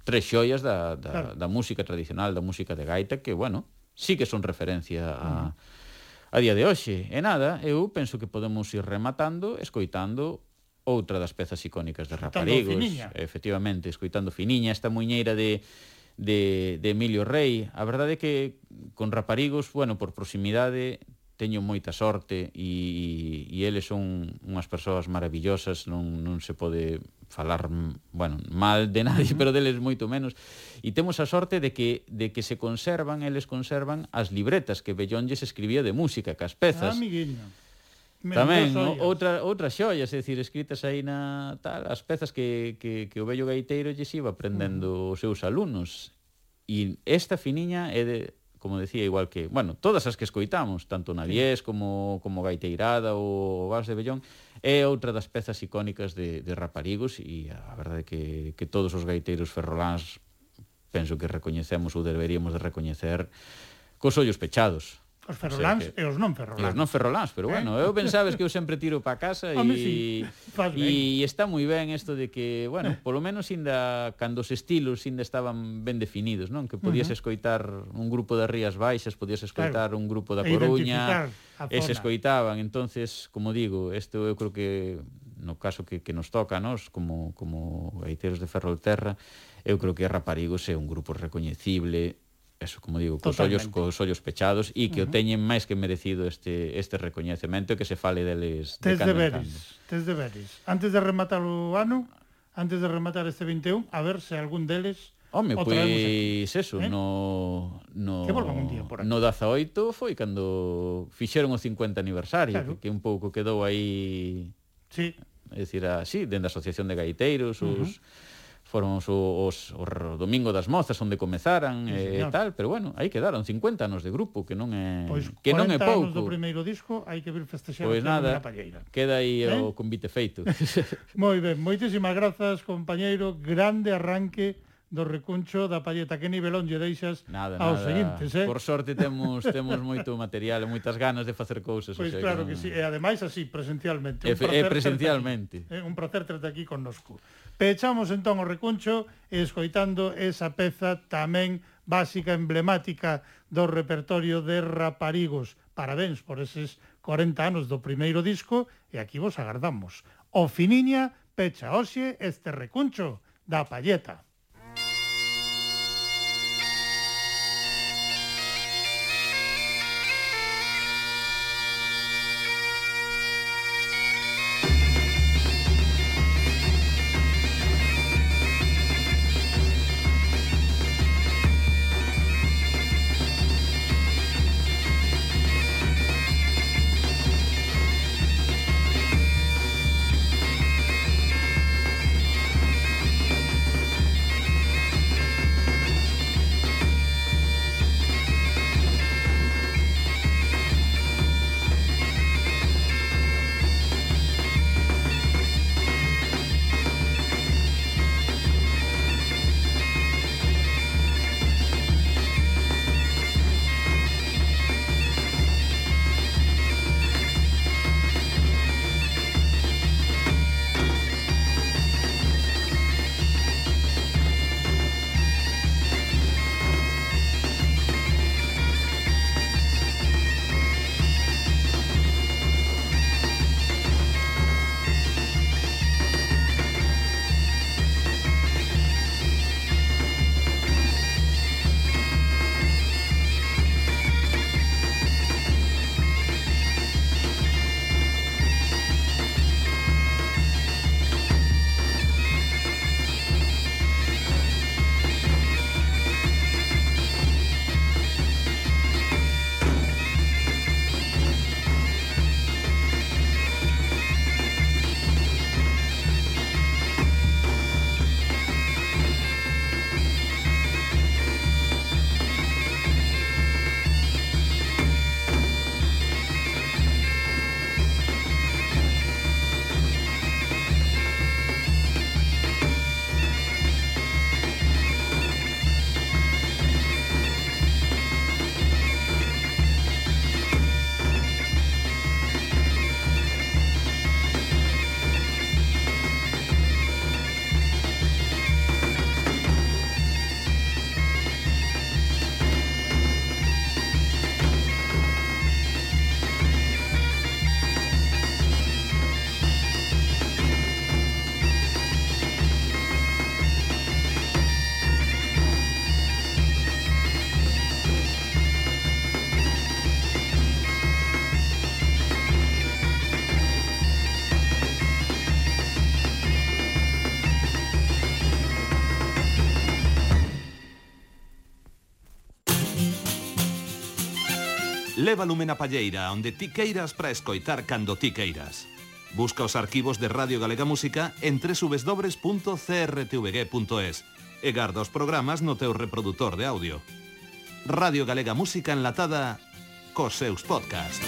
tres xoias da, da, claro. da música tradicional, da música de gaita, que, bueno, sí que son referencia a, uh -huh. a día de hoxe. E nada, eu penso que podemos ir rematando, escoitando outra das pezas icónicas de Raparigos, Finiña. efectivamente, escoitando Finiña, esta muñeira de de, de Emilio Rey. A verdade é que con Raparigos, bueno, por proximidade teño moita sorte e, e eles son unhas persoas maravillosas, non, non se pode falar, bueno, mal de nadie, pero deles moito menos. E temos a sorte de que de que se conservan, eles conservan as libretas que Bellonlles escribía de música, que as pezas. Ah, amiguinho Tamén, outra, outras xoias, é dicir, escritas aí na tal, as pezas que, que, que o vello gaiteiro lles iba aprendendo mm. os seus alumnos. E esta finiña é de, como decía, igual que, bueno, todas as que escoitamos, tanto na Diez como, como Gaiteirada ou Vals de Bellón, é outra das pezas icónicas de, de Raparigos e a verdade é que, que todos os gaiteiros ferroláns penso que recoñecemos ou deberíamos de recoñecer cos ollos pechados. Os ferroláns o sea que... e os non ferroláns. Os non ferroláns, pero eh? bueno, eu pensabes que eu sempre tiro para casa e sí. e está moi ben isto de que, bueno, polo menos inda cando os estilos inda estaban ben definidos, non? Que podías uh -huh. escoitar un grupo das Rías Baixas, podías escoitar claro. un grupo da Coruña, e se escoitaban. Entonces, como digo, isto eu creo que no caso que, que nos toca a nós como, como gaiteros de Ferrolterra eu creo que Raparigos é un grupo recoñecible eso, como digo, cos ollos, cos ollos pechados e que uh -huh. o teñen máis que merecido este este recoñecemento e que se fale deles tes de deberes, tes deberes. Antes de rematar o ano, antes de rematar este 21, a ver se algún deles Home, o pois eso, eh? no, no, que un día por aquí. no 18 foi cando fixeron o 50 aniversario, claro. que, que un pouco quedou aí... Sí. É dicir, así, dende a Asociación de Gaiteiros, uh -huh. os foron os, os Domingo das Mozas onde comezaran sí, e eh, tal, pero bueno, aí quedaron 50 anos de grupo, que non é pois que non é pouco. Pois do primeiro disco hai que vir festexar pois nada, na palleira. Queda aí ¿Eh? o convite feito. Moi ben, moitísimas grazas, compañeiro, grande arranque do recuncho da palleta. Que nivelón lle deixas nada, aos nada. seguintes, eh? Por sorte temos temos moito material, e moitas ganas de facer cousas. Pois pues claro que, non... que sí, e ademais así, presencialmente. E, eh, e presencialmente. Terte, eh, un placer terte aquí connosco. Pechamos entón o recuncho escoitando esa peza tamén básica, emblemática do repertorio de Raparigos. Parabéns por eses 40 anos do primeiro disco e aquí vos agardamos. O Finiña pecha hoxe este recuncho da palleta. Lévalume na palleira, onde ti queiras para escoitar cando ti queiras. Busca os arquivos de Radio Galega Música en www.crtvg.es e garda os programas no teu reproductor de audio. Radio Galega Música enlatada cos seus podcast.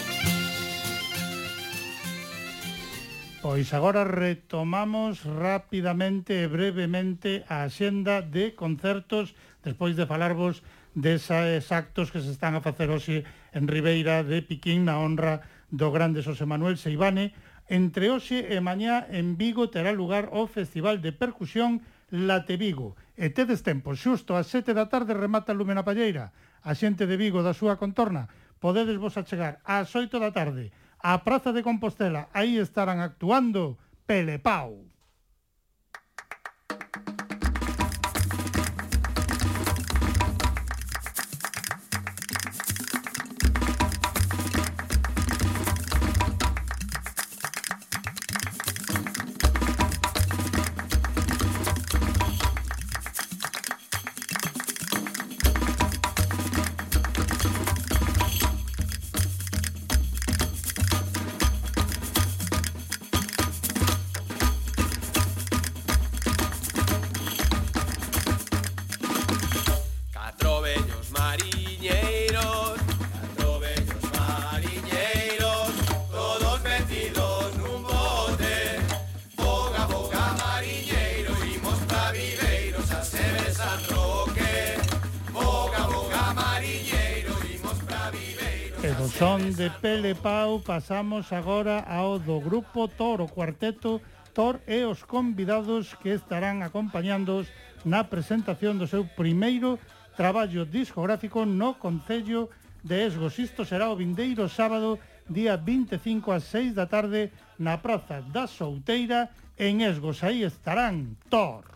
Pois agora retomamos rapidamente e brevemente a xenda de concertos despois de falarvos desa exactos que se están a facer hoxe en Ribeira de Piquín na honra do grande Xosé Manuel Seibane. Entre hoxe e mañá en Vigo terá lugar o Festival de Percusión Late Vigo. E tedes tempo, xusto ás sete da tarde remata Lume na Palleira. A xente de Vigo da súa contorna podedes vos achegar ás oito da tarde á Praza de Compostela. Aí estarán actuando Pelepau. de Pau pasamos agora ao do grupo Tor, o cuarteto Tor e os convidados que estarán acompañándoos na presentación do seu primeiro traballo discográfico no Concello de Esgos. Isto será o vindeiro sábado, día 25 ás 6 da tarde, na Praza da Souteira, en Esgos. Aí estarán Tor.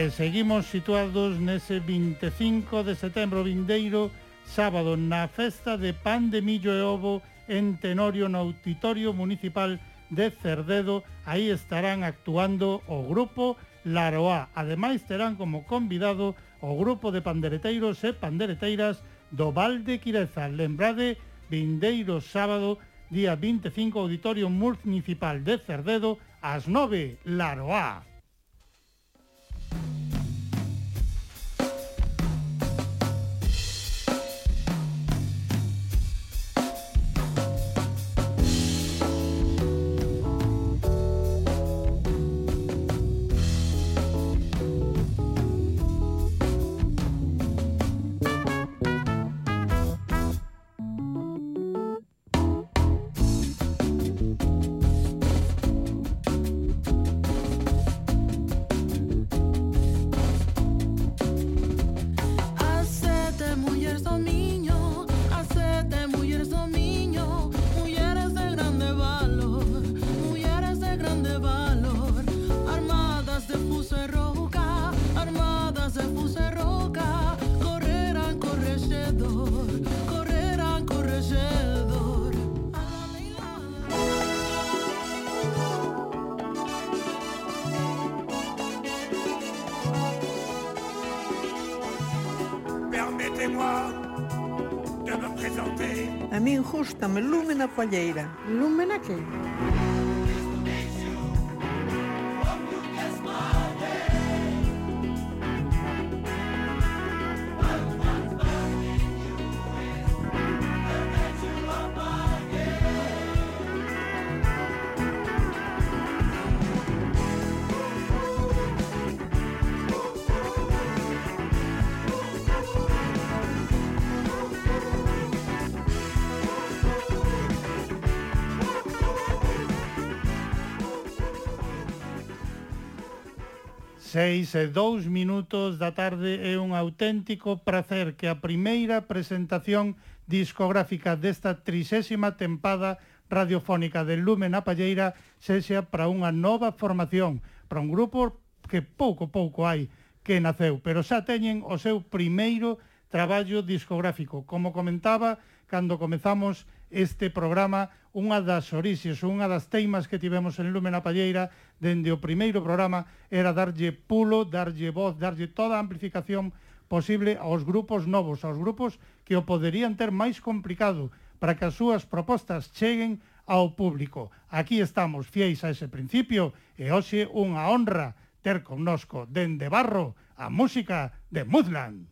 E seguimos situados nese 25 de setembro vindeiro, sábado, na festa de pan de millo e ovo en Tenorio no Auditorio Municipal de Cerdedo. Aí estarán actuando o grupo Laroá. Ademais, terán como convidado o grupo de pandereteiros e pandereteiras do Val de Quireza. Lembrade, vindeiro sábado, día 25, Auditorio Municipal de Cerdedo, ás 9, Laroá. Dígame, lúmena palleira. Lúmena que? Seis e 2 minutos da tarde é un auténtico prazer que a primeira presentación discográfica desta trisésima tempada radiofónica de Lumen a Palleira sexa para unha nova formación, para un grupo que pouco pouco hai que naceu, pero xa teñen o seu primeiro traballo discográfico. Como comentaba, cando comezamos este programa unha das orixes, unha das teimas que tivemos en Lumen a Palleira dende o primeiro programa era darlle pulo, darlle voz, darlle toda a amplificación posible aos grupos novos, aos grupos que o poderían ter máis complicado para que as súas propostas cheguen ao público. Aquí estamos fieis a ese principio e hoxe unha honra ter connosco dende barro a música de Mudland.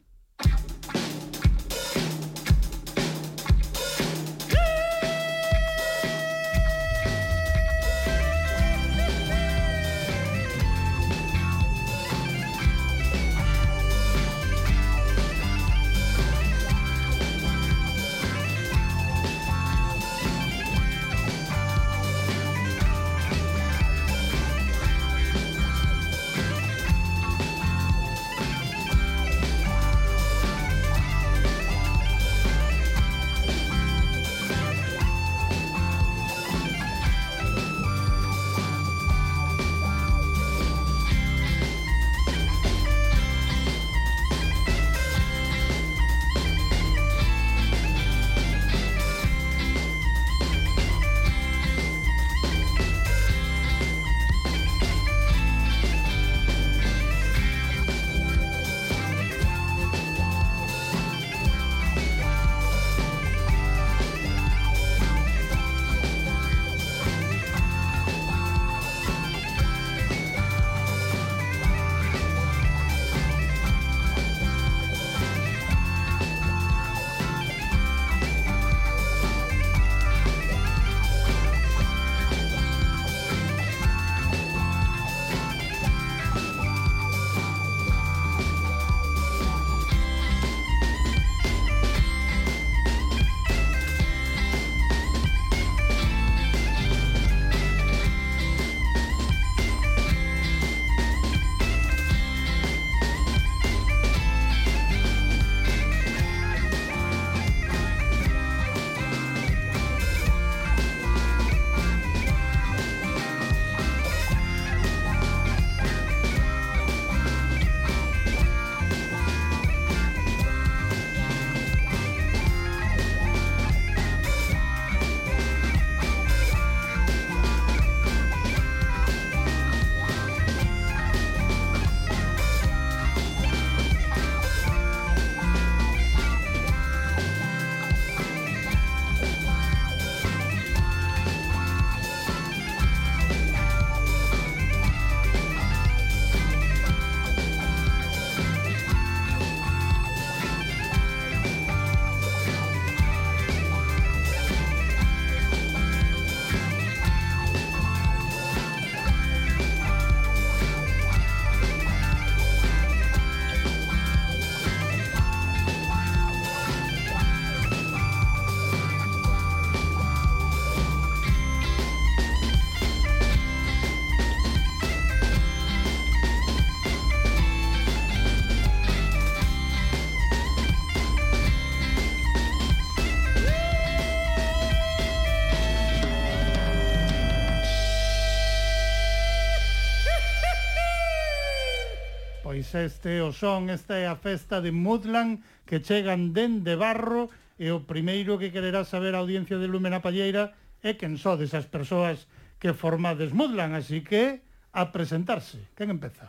pois este o son, esta é a festa de Mudlan que chegan dende Barro e o primeiro que quererá saber a audiencia de Lumen a Palleira é quen sodes as persoas que formades Mudlan, así que a presentarse. Quen empeza?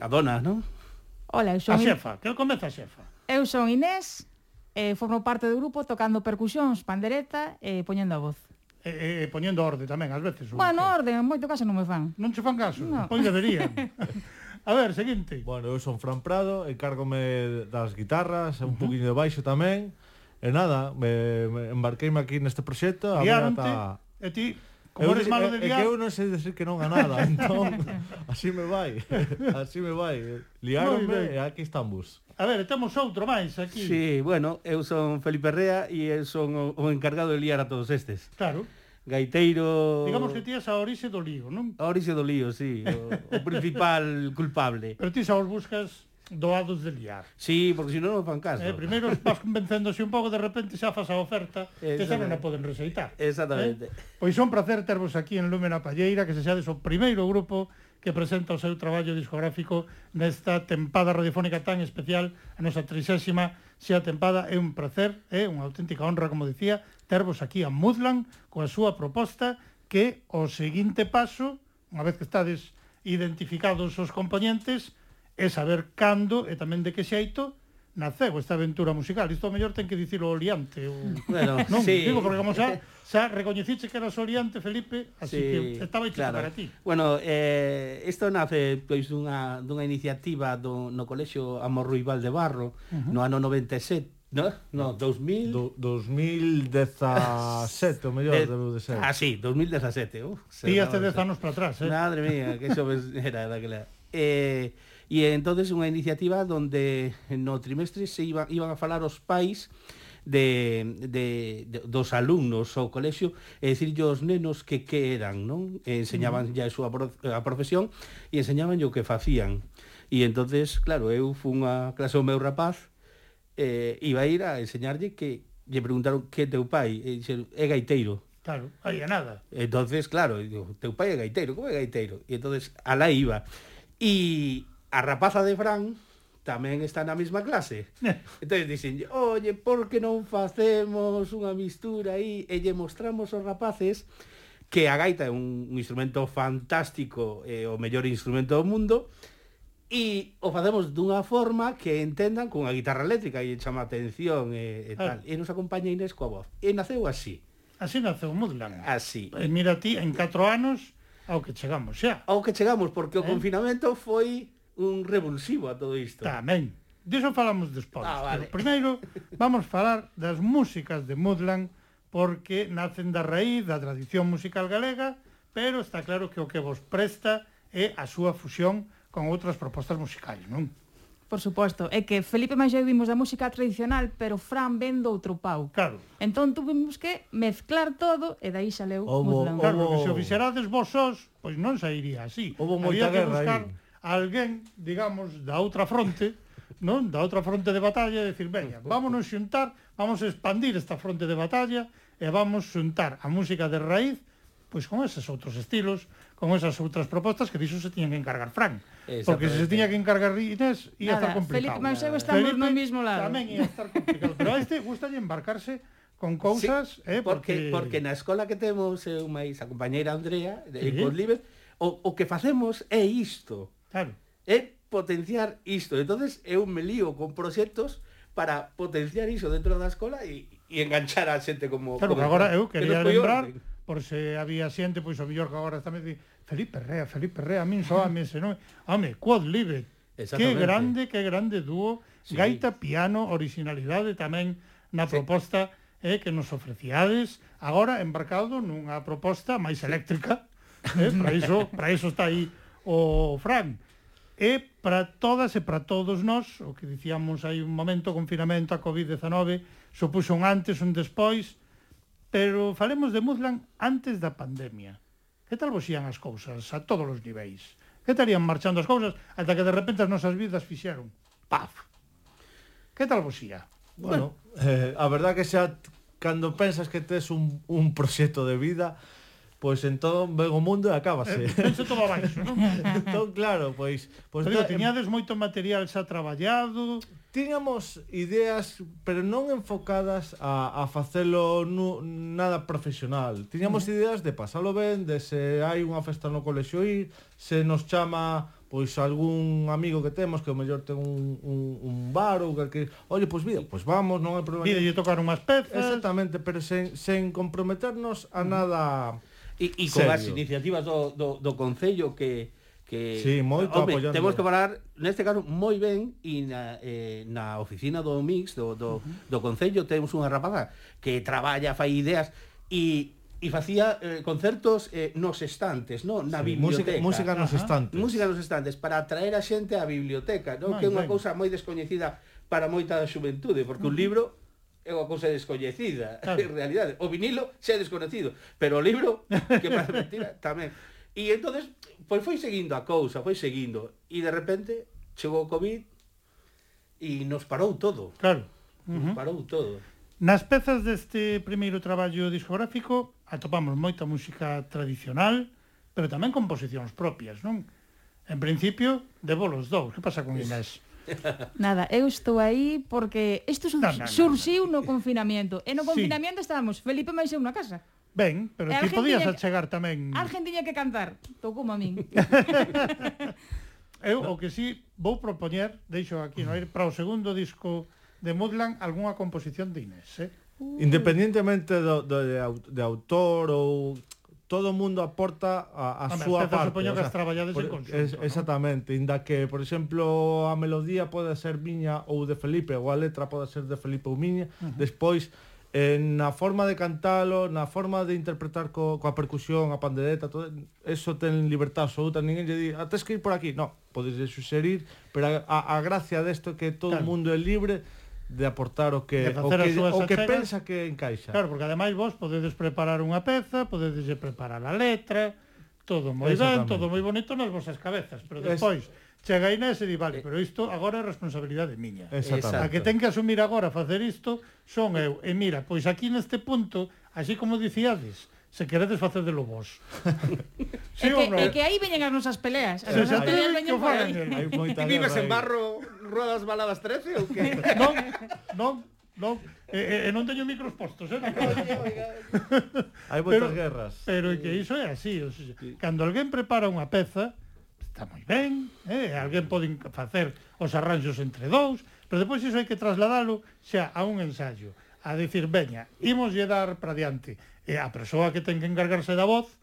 A dona, non? Ola, eu son... A xefa, que comeza a xefa? Eu son Inés, eh, formo parte do grupo tocando percusións, pandereta e eh, poñendo a voz. E, e, e poñendo orde tamén, ás veces. Bueno, que... orde, en moito caso non me fan. Non che fan caso, no. pois deberían. A ver, seguinte. Bueno, eu son Fran Prado, encárgome das guitarras, uh -huh. un poquinho de baixo tamén. E nada, me, me embarqueime aquí neste proxecto. Guiarante, ata... e ti, como eu, eres malo de guiar... É que eu non sei decir que non a nada, entón, así me vai, así me vai. Liarme e aquí estamos. A ver, temos outro máis aquí. Sí, bueno, eu son Felipe Rea e eu son o, o encargado de liar a todos estes. Claro gaiteiro... Digamos que tías a orixe do lío, non? A orixe do lío, sí, o, o principal culpable. Pero ti xa os buscas doados de liar. Sí, porque senón non non fan caso. Eh, primeiro vas convencéndose un pouco, de repente xa fas a oferta, que xa non a poden rexeitar. Eh? Exactamente. Eh? Pois son placer tervos aquí en Lúmena Palleira, que se xa o primeiro grupo que presenta o seu traballo discográfico nesta tempada radiofónica tan especial, a nosa trixésima Xa tempada é un placer, é unha auténtica honra, como dicía, tervos aquí a Mudlan coa súa proposta que o seguinte paso, unha vez que estades identificados os componentes, é saber cando e tamén de que xeito naceu esta aventura musical. Isto mellor ten que dicilo o liante. O... Bueno, non, sí. digo, porque como xa, xa recoñeciche que eras o liante, Felipe, así sí, que estaba hecho claro. para ti. Bueno, eh, isto nace pois dunha, dunha iniciativa do, no Colexio Amor Ruibal de Barro, uh -huh. no ano 97, No, no, 2000... Do, 2017, o mellor, de, debeu de ser. Ah, sí, 2017. Uf, Tías de 10 anos para atrás, eh? Madre mía, que xove era daquela. Eh, E entonces unha iniciativa onde no trimestre se iba, iban a falar os pais de, de, de dos alumnos ao colexio e dicir os nenos que que eran, non? E enseñaban ya a súa pro, a profesión e enseñaban o que facían. E entonces, claro, eu fun a clase ao meu rapaz eh, iba a ir a enseñarlle que lle preguntaron que teu pai e dixeron, é gaiteiro. Claro, aí nada. Entonces, claro, digo, teu pai é gaiteiro, como é gaiteiro? E entonces alá iba. E a rapaza de Fran tamén está na mesma clase. Eh. Entonces dicen, oye, por que non facemos unha mistura aí e lle mostramos aos rapaces que a gaita é un, un instrumento fantástico, eh, o mellor instrumento do mundo, e o facemos dunha forma que entendan con a guitarra eléctrica e chama atención e, e tal. Ah. E nos acompaña Inés coa voz. E naceu así. Así naceu Mudland. Así. E mira ti, en 4 anos, ao que chegamos xa. Ao que chegamos, porque eh? o confinamento foi un revulsivo a todo isto. Tamén. Diso falamos despois. Ah, vale. Pero primeiro vamos falar das músicas de Mudland porque nacen da raíz da tradición musical galega, pero está claro que o que vos presta é a súa fusión con outras propostas musicais, non? Por suposto, é que Felipe Manxeu vimos da música tradicional, pero Fran ven do outro pau. Claro. Entón tuvimos que mezclar todo e dai xa leu Ovo, Mudland. Claro, que se o fixerades vos sós, pois non sairía así. Houve moita guerra buscar... aí alguén, digamos, da outra fronte, non? Da outra fronte de batalla e decir, veña, vámonos xuntar, vamos a expandir esta fronte de batalla e vamos xuntar a música de raíz pois con esos outros estilos, con esas outras propostas que diso se tiñan que encargar Fran. Porque se se tiña que encargar Inés ia estar complicado. Felipe Manseu está Felipe no mesmo lado. Tamén ia estar complicado. Pero a este gustalle embarcarse con cousas, sí, eh, porque... porque porque na escola que temos eu máis a compañeira Andrea de sí. Libes, o, o que facemos é isto. Claro. É potenciar isto. entonces eu me lío con proxectos para potenciar iso dentro da escola e, e enganchar a xente como... Claro, como agora eu quería que lembrar, orden. por se había xente, pois o mellor que agora está me di, Felipe Rea, Felipe Rea, a min soame ese nome, Home, Quod Libre, que grande, que grande dúo, sí. gaita, piano, originalidade tamén na proposta eh, que nos ofreciades, agora embarcado nunha proposta máis eléctrica, eh, para iso, para iso está aí o Fran. E para todas e para todos nós, o que dicíamos hai un momento, o confinamento a COVID-19 supuxo un antes, un despois, pero falemos de Muzlan antes da pandemia. Que tal vos ían as cousas a todos os niveis? Que estarían marchando as cousas ata que de repente as nosas vidas fixeron? Paf! Que tal vos ia Bueno, bueno eh, a verdad que xa cando pensas que tes un, un proxecto de vida, pois entón ven o mundo e acábase. Eh, penso todo abaixo, non? entón, claro, pois... pois Pero, ta... tiñades moito material xa traballado? Tiñamos ideas, pero non enfocadas a, a facelo nu, nada profesional. Tiñamos uh -huh. ideas de pasalo ben, de se hai unha festa no colexio ir, se nos chama pois algún amigo que temos que o mellor ten un, un, un bar ou que, oye, pois mira, pois vamos, non hai problema. Pide tocar unhas pezas. Exactamente, pero sen, sen comprometernos a mm. nada... Uh -huh E, e con Serio? as iniciativas do, do, do Concello que que sí, moito home, apoyando. temos que parar neste caso moi ben e na, eh, na oficina do Mix do, do, uh -huh. do Concello temos unha rapaza que traballa, fai ideas e e facía eh, concertos eh, nos estantes, no, na sí, biblioteca. Música, música nos estantes. Música nos estantes para atraer a xente á biblioteca, no, Man, que é unha cousa moi descoñecida para moita da xuventude, porque uh -huh. un libro é unha cousa descoñecida, claro. en realidade. O vinilo xa é desconocido, pero o libro, que parece mentira, tamén. E entonces pois foi seguindo a cousa, foi seguindo. E de repente chegou o Covid e nos parou todo. Claro. Nos uh -huh. parou todo. Nas pezas deste primeiro traballo discográfico atopamos moita música tradicional, pero tamén composicións propias, non? En principio, de bolos dous. Que pasa con Inés? Nada, eu estou aí porque isto no, no, surxiu no confinamento. E no confinamento sí. estábamos Felipe máis eu na casa. Ben, pero ti podías achegar tamén... Alguén tiña que cantar, estou como a min. eu o que sí vou propoñer, deixo aquí no aire, para o segundo disco de Mudland algunha composición de Inés, eh? Uh. Independientemente do, do, de, de autor ou todo o mundo aporta a, a Hombre, súa parte. Supoño que o sea, as traballades por, en conxunto. Es, ¿no? Exactamente, inda que, por exemplo, a melodía pode ser miña ou de Felipe, ou a letra pode ser de Felipe ou miña, uh -huh. despois en na forma de cantalo, na forma de interpretar co, coa percusión, a pandereta, todo, eso ten libertad absoluta, ninguén lle di, ah, tens que ir por aquí, no, podes suxerir, pero a, a, a gracia desto é que todo o claro. mundo é libre, de aportar o que o que, o que achegas. pensa que encaixa. Claro, porque ademais vos podedes preparar unha peza, podedes preparar a letra, todo moi ben, todo moi bonito nas vosas cabezas, pero despois es... chega Inés e di, vale, eh, pero isto agora é responsabilidade miña. A que ten que asumir agora facer isto son eu. E mira, pois aquí neste punto, así como dicíades, se queredes facer de lobos. sí, e, que, no? que aí veñen as nosas peleas. As se nosas peleas veñen por aí. Ti vives en barro, rodas baladas 13 ou que? non, non, non. E, e, non teño micros postos, eh? Hai moitas guerras. Pero é que iso é así. O sea. Cando alguén prepara unha peza, está moi ben, eh? alguén pode facer os arranxos entre dous, pero depois iso hai que trasladalo xa a un ensayo a decir, veña, imos lle dar para diante. E a persoa que ten que encargarse da voz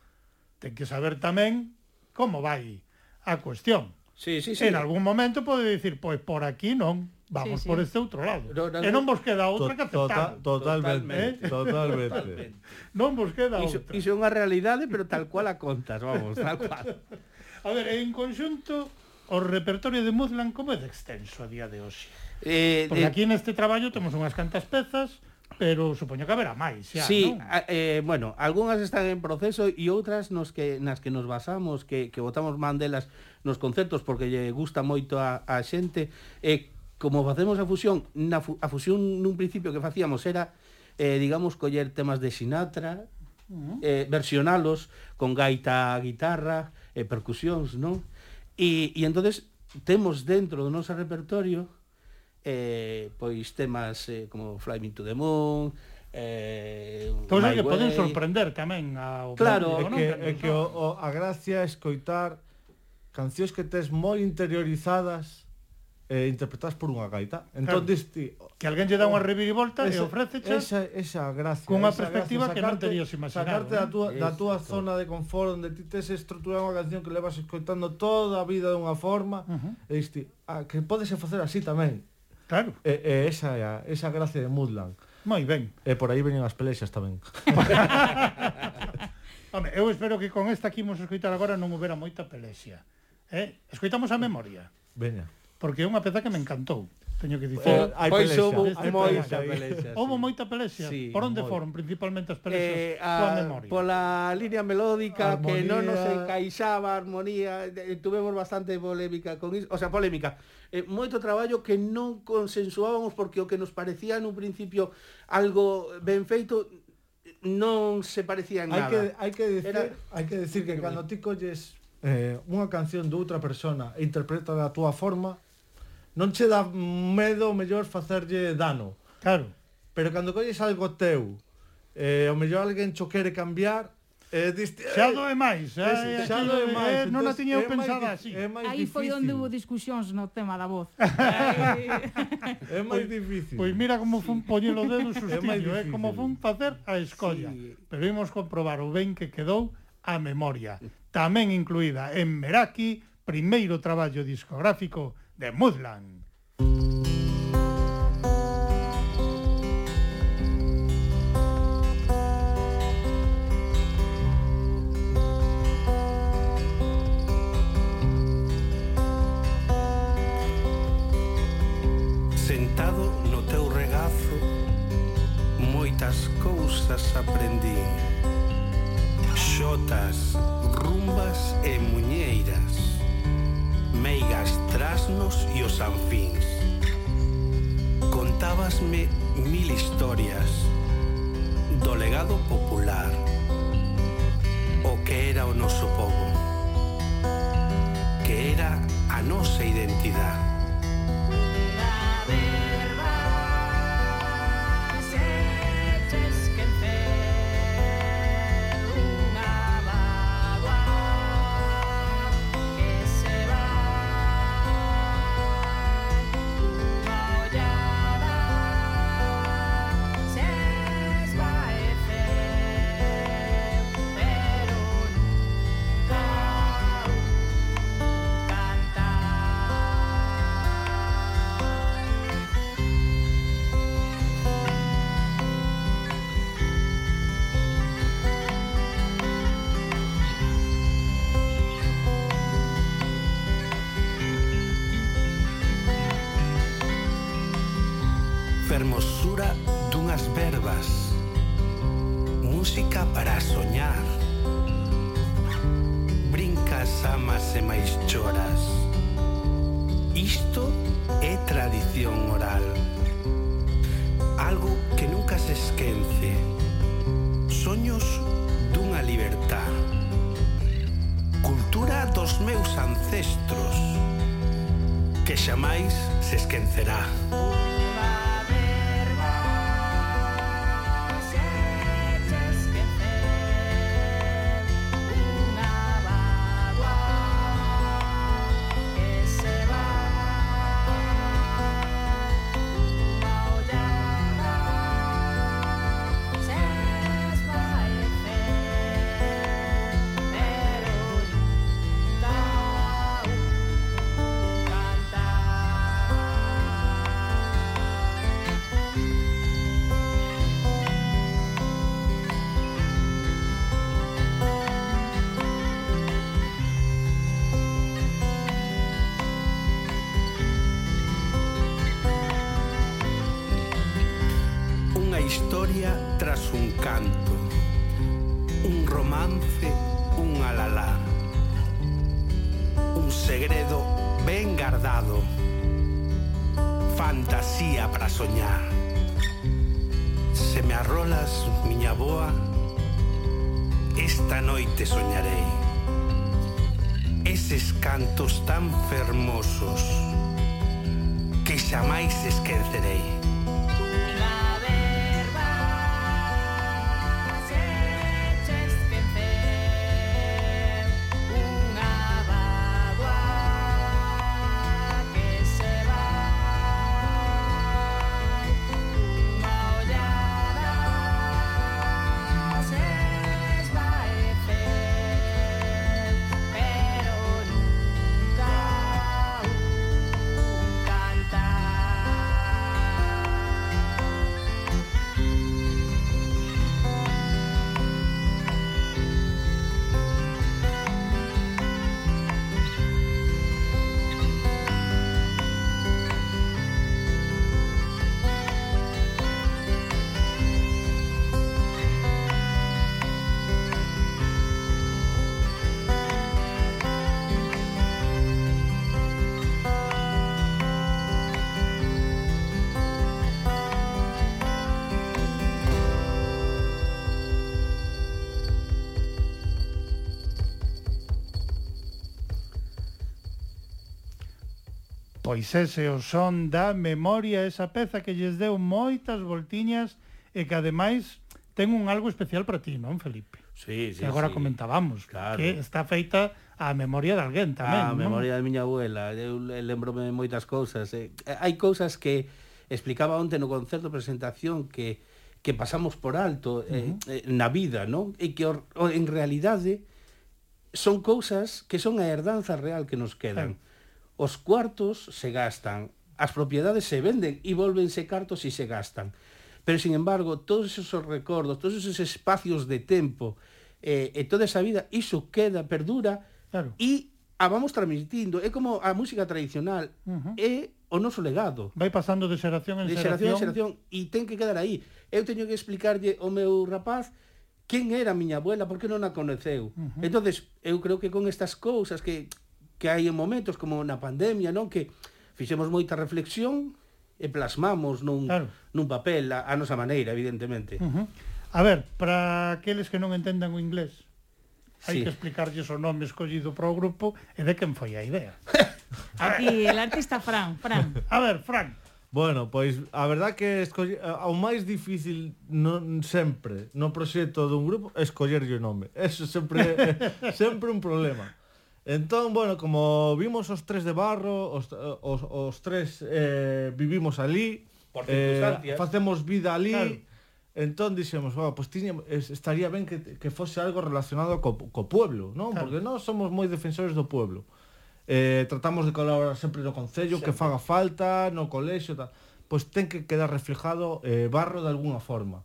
ten que saber tamén como vai a cuestión. Sí, sí, sí. En algún momento pode dicir, pois por aquí non, vamos sí, sí. por este outro lado. No, no, e non vos queda outra to, que tota- aceptar. Total, totalmente, eh? totalmente. totalmente. Non vos queda iso, outra. Iso é unha realidade, pero tal cual a contas, vamos, tal cual. a ver, en conxunto, o repertorio de Muzlan como é de extenso a día de hoxe? Eh, Porque de... aquí neste traballo temos unhas cantas pezas, pero supoño que haberá máis xa, sí, non? A, eh, bueno, algunhas están en proceso e outras nos que, nas que nos basamos, que, que votamos mandelas nos concertos porque lle gusta moito a, a xente, e eh, como facemos a fusión, na fu a fusión nun principio que facíamos era, eh, digamos, coller temas de Sinatra, uh -huh. eh, versionalos con gaita, guitarra, eh, percusións, non? E, e entonces temos dentro do noso repertorio eh, pois temas eh, como Fly Me to the Moon, eh, pois Cousas que way. poden sorprender tamén ao Claro, público, que, é que o, o, a gracia é escoitar cancións que tes moi interiorizadas eh, interpretadas por unha gaita. Entón, claro, ti, que alguén lle dá unha revirivolta e ofreceche esa, esa gracia, cunha perspectiva gracia, sacarte, que non terías imaginado. Sacarte da túa, da túa zona de confort onde ti tes estruturada unha canción que levas escoitando toda a vida dunha forma uh -huh. e diste, a, ah, que podese facer así tamén. Claro. E, e esa é a, esa gracia de Moodland. Moi ben. E por aí veñen as pelexas tamén. Home, eu espero que con esta que imos escoitar agora non houbera moita pelexia. Eh? Escoitamos a memoria. Veña. Porque é unha peza que me encantou teño que dicir. Eh, pois, pois houve moita pelexa. Houve moita pelexia. Sí, Por onde moi. foron principalmente as pelexas? Eh, a, memoria. Pola línea melódica armonía. que non nos encaixaba armonía, eh, tuvemos bastante polémica con iso, o sea, polémica. Eh, moito traballo que non consensuábamos porque o que nos parecía nun principio algo ben feito non se parecía en nada. Hai que hai que decir, Era... hai que decir que cando ti colles eh, unha canción de outra persona e interpreta da túa forma, non che dá medo o mellor facerlle dano. Claro. Pero cando colles algo teu, eh, o mellor alguén cho quere cambiar, Eh, diste, xa do é máis, xa, eh, xa do é máis. Eh, eh, eh non entón, a tiña eu pensada así. É máis Aí foi onde hubo discusións no tema da voz. é máis pois- difícil. Pois mira como fun poñer o dedo sustillo, é eh, como fun facer a escolla. Sí. Pero imos comprobar o ben que quedou a memoria. Tamén incluída en Meraki, primeiro traballo discográfico de Moodland. humanos e os anfins. Contábasme mil historias do legado popular, o que era o noso povo, que era a nosa identidade sombra dunhas verbas. Música para soñar. Brincas, amas e máis choras. Isto é tradición oral. Algo que nunca se esquece. Soños dunha libertad. Cultura dos meus ancestros que xamais se esquecerá. Pois ese o son da memoria, esa peza que lles deu moitas voltiñas e que ademais ten un algo especial para ti, non, Felipe? Sí, sí, que agora sí. comentábamos, claro. que está feita a memoria de alguén tamén, A non? memoria de miña abuela, eu lembrome moitas cousas. Eh. Hai cousas que explicaba onte no concerto de presentación que que pasamos por alto eh, uh -huh. eh, na vida, non? E que o, en realidade son cousas que son a herdanza real que nos quedan. Os cuartos se gastan, as propiedades se venden e volvense cartos e se gastan. Pero, sin embargo, todos esos recordos, todos esos espacios de tempo eh, e toda esa vida, iso queda, perdura claro. e a ah, vamos transmitindo. É como a música tradicional, uh -huh. é o noso legado. Vai pasando de xeración en de xeración. De xeración en xeración e ten que quedar aí. Eu teño que explicarlle ao meu rapaz quen era a miña abuela, por que non a coneceu. Uh -huh. Entonces, eu creo que con estas cousas que que hai en momentos como na pandemia, non? Que fixemos moita reflexión e plasmamos nun, claro. nun papel a, a nosa maneira, evidentemente. Uh -huh. A ver, para aqueles que non entendan o inglés, hai sí. que explicarlles o nome escollido para o grupo e de quen foi a idea. Aquí, el artista Fran, Fran. A ver, Fran. Bueno, pois a verdad que escolle, ao máis difícil non sempre no proxecto dun grupo escollerlle o nome. Eso sempre é sempre un problema. Entón, bueno, como vimos os tres de barro, os, os, os tres eh, vivimos ali, Por eh, facemos vida ali, claro. entón dixemos, oh, pues tiña, estaría ben que, que fose algo relacionado co, co pueblo, non? Claro. Porque nós somos moi defensores do pueblo. Eh, tratamos de colaborar sempre no Concello, sempre. que faga falta, no colexio, tal. Pois ten que quedar reflejado eh, barro de alguna forma.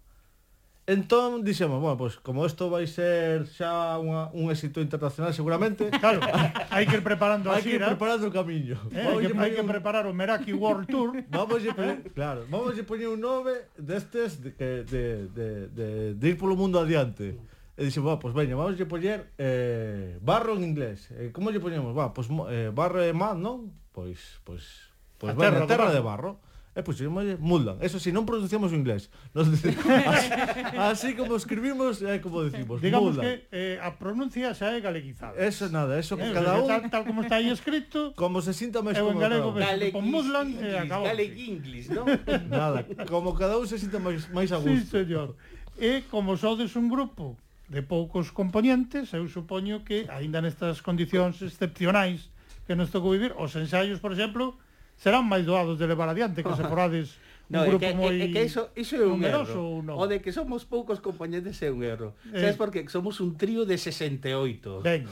Entón dixemos, bueno, pois pues, como isto vai ser xa unha, un éxito internacional seguramente, claro, hai que ir preparando a. Hai que ir preparando o camiño. Eh, hai, que, hai que preparar o Meraki World Tour. Vamos a poner, eh. claro, vamos a poñer un nove destes de, de, de, de, de ir polo mundo adiante. E dixen, va, pois veña, vamos a poñer eh, barro en inglés. Eh, como lle poñemos? Va, pois eh, barro e man, non? Pois, pois, pois, a veña, terra, terra de barro. De barro. Eh, e puxémoslle Muldan. Eso si, non pronunciamos o inglés. Nos, así, así como escribimos é como decimos, Digamos Muldan. que eh, a pronuncia xa é galeguizada. Eso nada, eso eh, cada un... Tal, tal como está aí escrito... Como se sinta máis cómodo. Eu en galego, con Muldan, e acabou. Galeg inglés, non? Nada, como cada un se sinta máis, máis a gusto. Sí, señor. E como sodes un grupo de poucos componentes, eu supoño que, aínda nestas condicións excepcionais que nos tocou vivir, os ensaios, por exemplo, serán máis doados de levar adiante que se forades no, un grupo é que, moi é que iso, iso é un erro. No? O de que somos poucos compañeros é un erro. Eh. Sabes porque somos un trío de 68. Ben.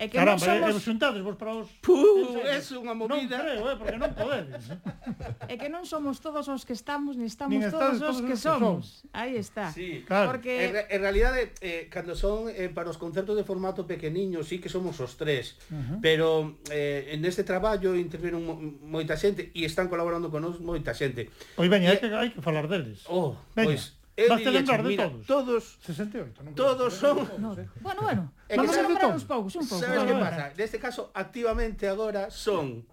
É que Caramba, eh, somos... e, e xuntades vos para os... Puh, é unha movida. Non creo, eh, porque non podedes. Eh. é que non somos todos os que estamos, ni estamos Nin todos, todos os que, que somos. somos. Aí está. Sí, claro. Porque... En, en realidad, eh, cando son eh, para os concertos de formato pequeniño, sí que somos os tres. Uh -huh. Pero eh, en este traballo interviron moita xente e están colaborando con nós moita xente Pois veña, e... hai que, hai que falar deles. Oh, veña. Pois, Vas te lembrar de todos. Todos. 68. Non todos eh? son... No, bueno, bueno. É vamos a lembrar uns poucos, un pouco. Sabes que pasa? Neste caso, activamente agora son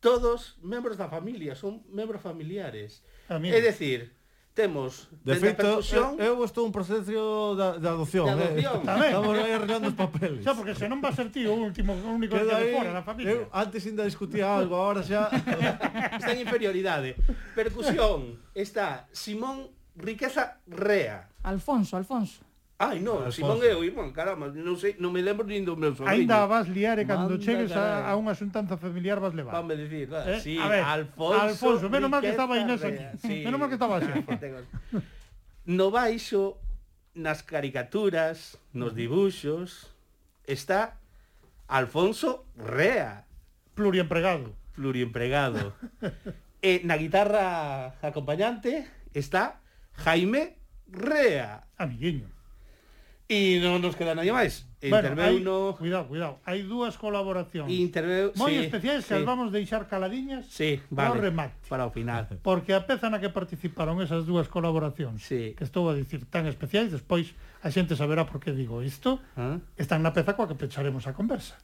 todos membros da familia, son membros familiares. Ah, é dicir, temos de feito percusión... eu estou un proceso da, de adopción, de eh. adopción. Eh. Tamén. estamos aí arreglando os papeles xa porque se non va a ser ti o último o único que queda fora da familia eu antes ainda discutía algo agora xa está en inferioridade percusión está Simón Riqueza Rea Alfonso Alfonso Ai, non, Simón é o irmán, caramba, non sei, non me lembro nin do meu sobrinho. Ainda vas liar e cando Manda chegues a, a unha xuntanza familiar vas levar. Vame dicir, eh? sí, a ver, Alfonso. Alfonso, menos mal que estaba Inés aquí. Sí. Menos mal que estaba así. no baixo, nas caricaturas, nos dibuxos, está Alfonso Rea. Pluriempregado. Pluriempregado. e na guitarra acompañante está Jaime Rea. Amiguinho. E non nos queda nadie máis. Interveu bueno, hai, no... Cuidado, cuidado. Hai dúas colaboracións. Interveu... Moi sí, especiais que sí. as vamos deixar caladiñas sí, vale, para o remate. Para o final. Porque a peza na que participaron esas dúas colaboracións sí. que estou a dicir tan especiais, despois a xente saberá por que digo isto, ¿Ah? están na peza coa que pecharemos a conversa.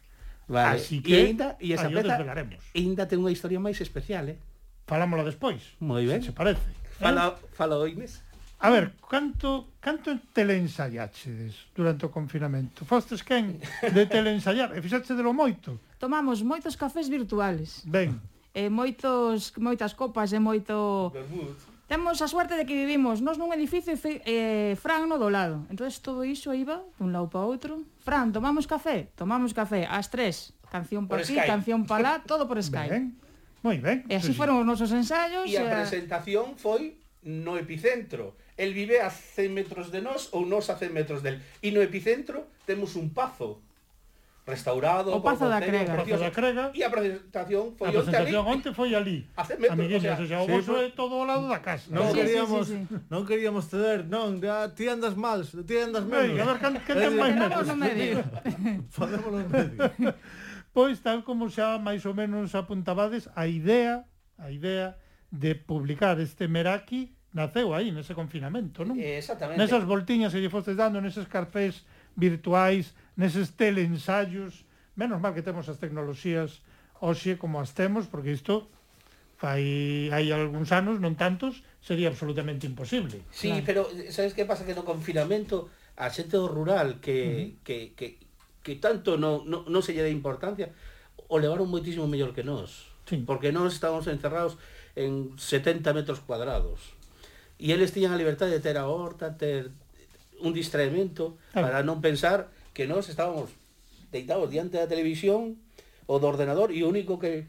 Vale. Así que, e ainda, e esa peza, ainda ten unha historia máis especial, eh? Falámola despois. Moi ben. Se parece. Fala, eh? fala o Inés. A ver, canto, canto teleensayaxedes durante o confinamento? Fostes quen de teleensayar? E fixaste de lo moito? Tomamos moitos cafés virtuales. Ben. E moitos, moitas copas e moito... Vermut. Temos a suerte de que vivimos nos nun edificio eh, Fran no do lado. Entón todo iso iba dun lado para outro. Fran, tomamos café? Tomamos café. As tres. Canción para aquí, Skype. canción para lá, todo por Skype. Ben. Moi ben. E así sí. foron os nosos ensaios. E a presentación foi no epicentro el vive a 100 metros de nós ou nós a 100 metros del. E no epicentro temos un pazo restaurado. O Pazo da Crega. O Pazo da Crega. E a presentación foi onte ali. A presentación onte foi ali. A 100 metros. Amiguinhos, o sea, o vosso é todo ao lado da casa. Non sí, queríamos, sí, sí, sí. non queríamos ceder, non, ya, ti andas mal, ti andas menos. a ver, can, que ten máis menos? medio. Podémoslo en medio. Pois tal como xa máis ou menos apuntabades, a idea, a idea de publicar este Meraki naceu aí, nese confinamento, non? Eh, exactamente. Nesas voltiñas que lle fostes dando, neses cafés virtuais, neses teleensayos, menos mal que temos as tecnoloxías hoxe como as temos, porque isto fai hai algúns anos, non tantos, sería absolutamente imposible. Sí, claro. pero sabes que pasa que no confinamento a xente do rural que, uh -huh. que, que, que tanto non, non, no se lle dá importancia, o levaron moitísimo mellor que nós. Sí. Porque nós estábamos encerrados en 70 metros cuadrados e eles tiñan a libertade de ter a horta, ter un distraemento claro. Ah. para non pensar que nós estábamos deitados diante da televisión ou do ordenador e o único que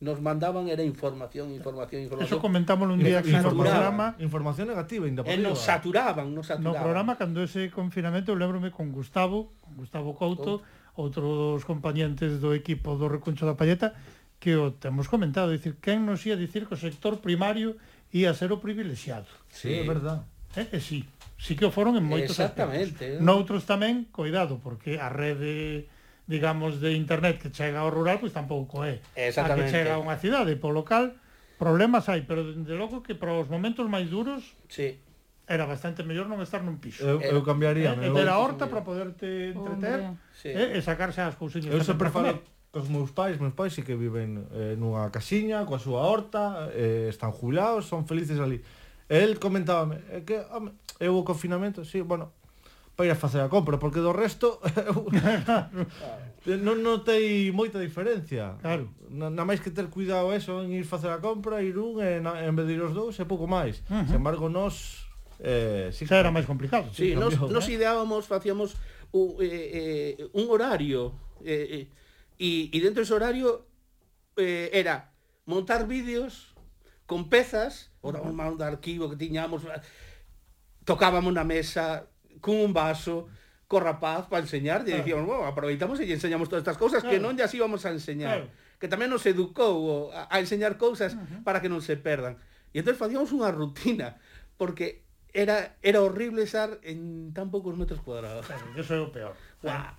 nos mandaban era información, información, información. Eso comentámoslo un día que no programa. Información negativa, indapativa. Eh, nos saturaban, nos saturaban. No programa, cando ese confinamento, lembrome con Gustavo, con Gustavo Couto, outro dos compañentes do equipo do Recuncho da Palleta, que o temos comentado, dicir, quen nos ia dicir que o sector primario ia ser o privilexiado. Sí. É verdad. É que sí. Sí que o foron en moitos Exactamente. Aspectos. Noutros tamén, coidado, porque a rede digamos, de internet que chega ao rural, pois tampouco é. A que chega a unha cidade, polo local, problemas hai, pero dende logo que para os momentos máis duros sí. era bastante mellor non estar nun piso. Eu, eu eh, cambiaría. Eh, eu, ter a horta para poderte entreter sí. eh, e sacarse as cousiñas. Eu sempre falo, cos meus pais, meus pais sí que viven eh, nunha casiña, coa súa horta, eh, están jubilados, son felices ali. El comentábame, é que, home, eu o confinamento, sí, bueno, para ir a facer a compra, porque do resto eu, non notei moita diferencia. Claro. Na, na máis que ter cuidado eso en ir facer a compra, ir un e na, en vez de ir os dous, é pouco máis. Uh -huh. Sen embargo, nós eh, sí, xa era máis complicado. Sí, sí nos, nos eh? ideábamos, facíamos un, eh, eh, un horario eh, eh, Y, y dentro de ese horario eh, era montar vídeos con pezas, o un mano de arquivo que tiñamos, tocábamos na mesa, cun un vaso, co rapaz para enseñar, e dicíamos, bueno, aproveitamos e enseñamos todas estas cousas claro. que non así íbamos a enseñar. Claro. Que tamén nos educou a, a enseñar cousas uh -huh. para que non se perdan. E entón facíamos unha rutina, porque era era horrible estar en tan poucos metros cuadrados. Claro, yo soy o peor. Wow.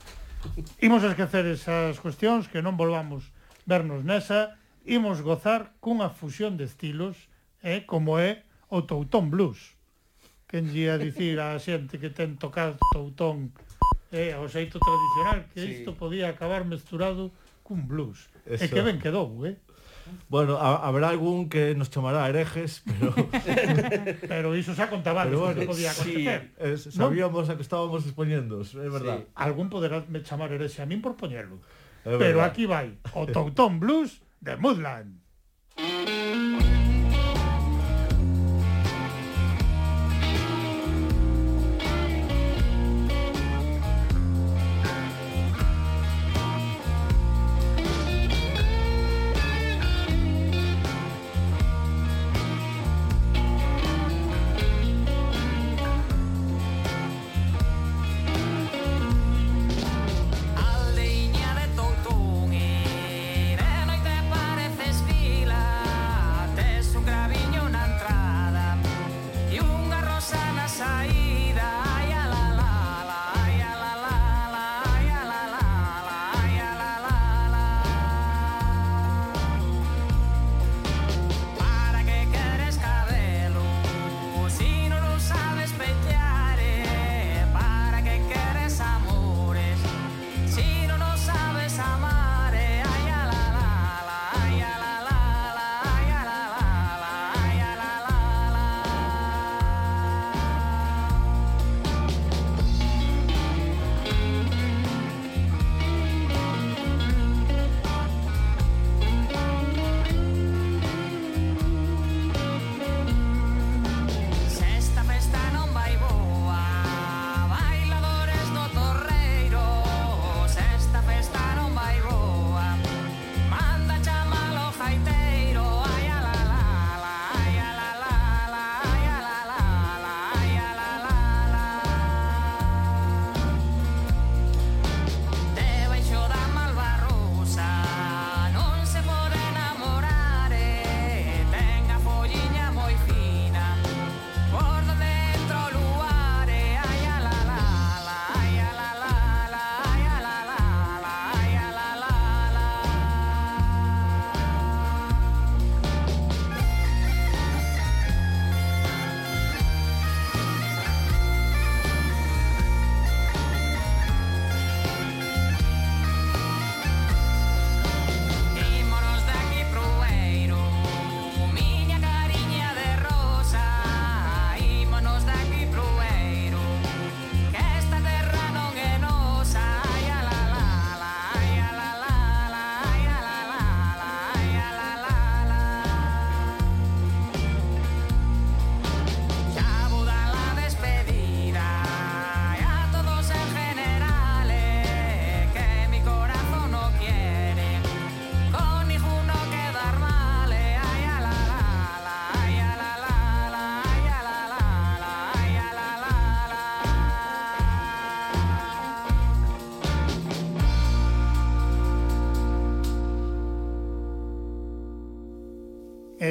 Imos esquecer esas cuestións que non volvamos vernos nesa, imos gozar cunha fusión de estilos, eh, como é o Toutón Blues. Quen lle ia dicir a xente que ten tocado Toutón eh, ao xeito tradicional, que sí. isto podía acabar mesturado cun blues. Eso. E que ben quedou, eh? Bueno, a, habrá algún que nos chamará herejes, pero... pero iso xa contaba pero bueno, que podía acontecer. Sí, sabíamos ¿no? a que estábamos expoñendo, é verdad. Sí. Algún poderá me chamar herexe a min por poñerlo. É pero verdad. aquí vai o Toutón Blues de Moodland.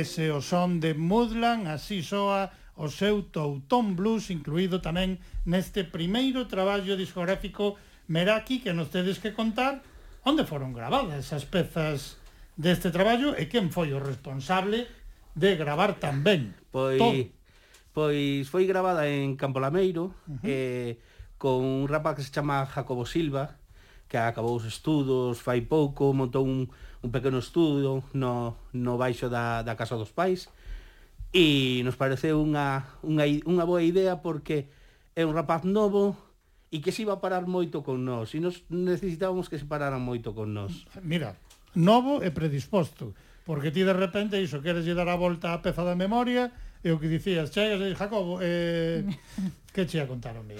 ese o son de Mudlan, así soa o seu Toutón Blues, incluído tamén neste primeiro traballo discográfico Meraki, que nos tedes que contar onde foron gravadas esas pezas deste traballo e quen foi o responsable de gravar tamén. Pois, pois foi gravada en Campo Lameiro, uh -huh. eh, con un rapaz que se chama Jacobo Silva, que acabou os estudos fai pouco, montou un, un pequeno estudo no, no baixo da, da Casa dos Pais e nos pareceu unha, unha, unha boa idea porque é un rapaz novo e que se iba a parar moito con nós e nos necesitábamos que se pararan moito con nós. Mira, novo e predisposto, porque ti de repente iso queres lle dar a volta á peza da memoria E o que dicías, chegas e eh, Jacobo, eh, que che a contar o mío?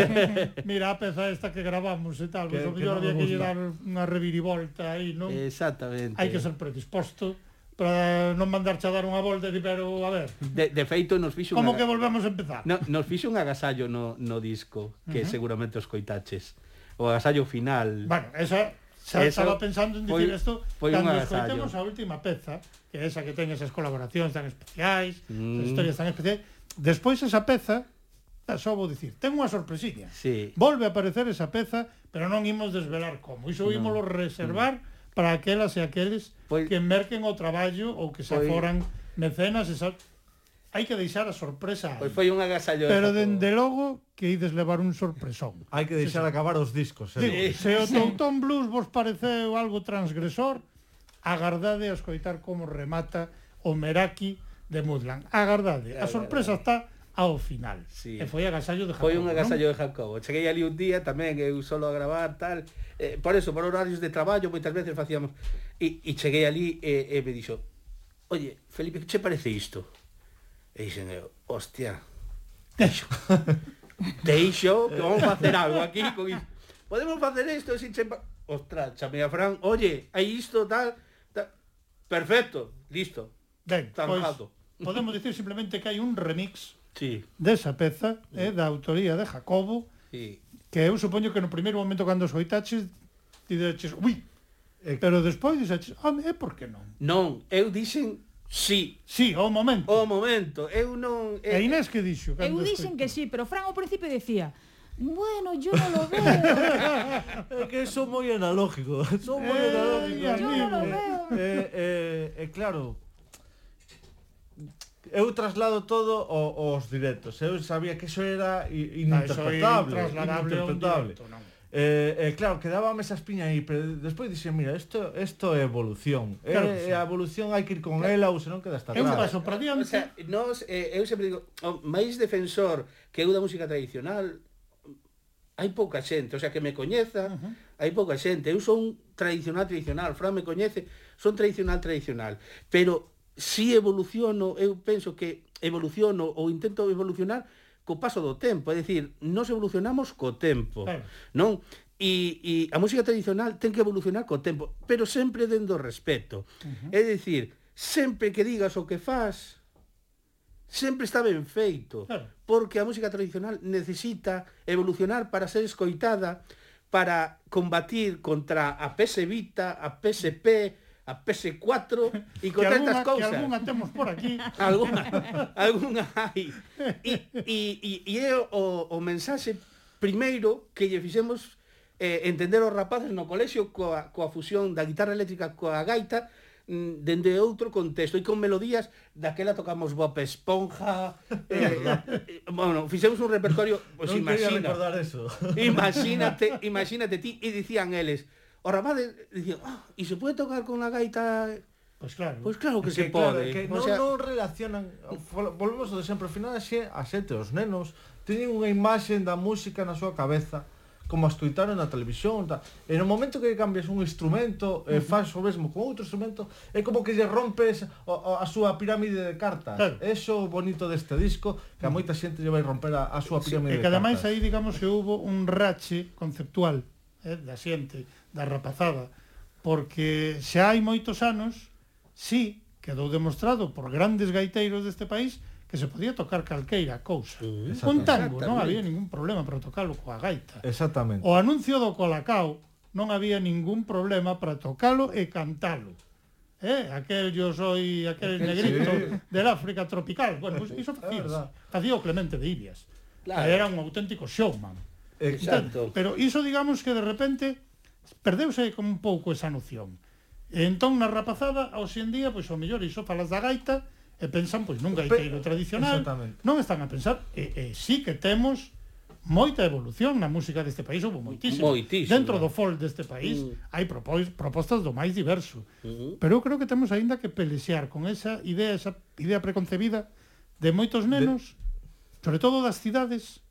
Mira, a peza esta que gravamos e tal, que, o mellor había que lle dar unha revirivolta aí, non? Exactamente. Hai que ser predisposto para non mandarche a dar unha volta e pero a ver. De, de feito nos fixo Como que volvemos a empezar? No, nos fixo un agasallo no, no disco que uh -huh. seguramente os coitaches. O agasallo final. Bueno, esa Xa eso, estaba pensando en dicir isto cando escoitemos a última peza, que é esa que ten esas colaboracións tan especiais, mm. historias tan especiais. Despois esa peza, só vou dicir, ten unha sorpresiña. Sí. Volve a aparecer esa peza, pero non imos desvelar como. Iso no. ímolo reservar para aquelas e aqueles que merquen o traballo ou que se pois, aforan mecenas e sal hai que deixar a sorpresa. Pois foi un agasallo. Pero dende logo que ides levar un sorpresón. hai que deixar sí, acabar os discos. Eh? sí. Se o Tontón Blues vos pareceu algo transgresor, agardade a escoitar como remata o Meraki de Mudland. Agardade, a sorpresa está ao final. Sí. E foi agasallo de Jacobo. Foi un agasallo de Jacobo. Cheguei ali un día tamén, eu solo a gravar, tal. Eh, por eso, por horarios de traballo, moitas veces facíamos... E, e cheguei ali e, e me dixo, oye, Felipe, que che parece isto? E dixen eu, hostia, deixo. Deixo, que vamos facer algo aquí con isto. Podemos facer isto sin chepa... Ostras, chamei a Fran, oye, hai isto, tal, tal. Perfecto, listo. Ben, Tanjado. pois, podemos dicir simplemente que hai un remix sí. desa peza, eh, da autoría de Jacobo, sí. que eu supoño que no primeiro momento cando soitaches, ti dixes, ui, eh, Pero despois dixetes, ah, é por que non? Non, eu dixen Sí. Sí, ao momento. O momento. Eu non... Eh, e Inés que dixo? Eu dixen que sí, pero Fran ao principio decía Bueno, yo no lo veo. é que son moi analógico. Son moi eh, analógico. Yo no lo veo. Eh, eh, eh, claro, eu traslado todo ao, aos directos. Eu sabía que eso era ah, ininterpretable. Ah, eso é intransladable. Ininterpretable. Directo, non. Eh, eh, claro, quedábame esa espiña aí, pero despois dixen, mira, isto isto é evolución. Eh, claro eh, sí. a evolución hai que ir con claro. ela ou senón queda hasta atrás. É un paso para diante. O sea, nos, eh, eu sempre digo, o máis defensor que eu da música tradicional hai pouca xente, o sea, que me coñeza, uh -huh. hai pouca xente. Eu son tradicional tradicional, Fran me coñece, son tradicional tradicional, pero si evoluciono, eu penso que evoluciono ou intento evolucionar co paso do tempo, é dicir, nos evolucionamos co tempo, claro. non? E, e a música tradicional ten que evolucionar co tempo, pero sempre dendo respeto. Uh -huh. É dicir, sempre que digas o que faz, sempre está ben feito, claro. porque a música tradicional necesita evolucionar para ser escoitada, para combatir contra a PS Vita, a PSP, a PS4 e con tantas cousas. Que algunha temos por aquí. Alguna, alguna hai. E, e, e, e é o, o mensaxe primeiro que lle fixemos eh, entender os rapaces no colexio coa, coa fusión da guitarra eléctrica coa gaita mm, dende outro contexto e con melodías daquela tocamos Bob Esponja eh, eh bueno, fixemos un repertorio pues, non imagina, eso. imagínate imagínate ti e dicían eles o rapaz dicía, ah, oh, e se pode tocar con a gaita Pois claro. Pois claro que, que se claro, pode. Que non, o sea... non relacionan, volvemos ao de sempre, ao final xe, a xente, os nenos, teñen unha imaxe da música na súa cabeza, como a tuitaron na televisión, ta... e no momento que cambias un instrumento, e faz o mesmo con outro instrumento, é como que lle rompes a, a súa pirámide de cartas. Claro. Eso o bonito deste disco, que a moita xente lle vai romper a, a súa pirámide sí, de cartas. E que ademais aí, digamos, se hubo un rache conceptual eh, da xente da rapazada, porque xa hai moitos anos, sí, quedou demostrado por grandes gaiteiros deste país que se podía tocar calqueira cousa. Un tango, non había ningún problema para tocalo coa gaita. Exactamente. O anuncio do Colacao non había ningún problema para tocalo e cantalo. Eh, aquel yo soy aquel negrito sí. del África tropical. Bueno, pues, iso ah, facía. Facía o Clemente de Ilias. Claro. Era un auténtico showman. Exacto. Pero iso digamos que de repente perdeuse como un pouco esa noción. E entón na rapazada, hoxe en día, pois o mellor iso falas da gaita e pensan pois nun gaiteiro tradicional. Non están a pensar e, e sí que temos moita evolución na música deste país, houve moitísimo. moitísimo. Dentro do folk deste país mm. hai propos, propostas do máis diverso. Uh -huh. Pero eu creo que temos aínda que pelexear con esa idea, esa idea preconcebida de moitos nenos, de... sobre todo das cidades,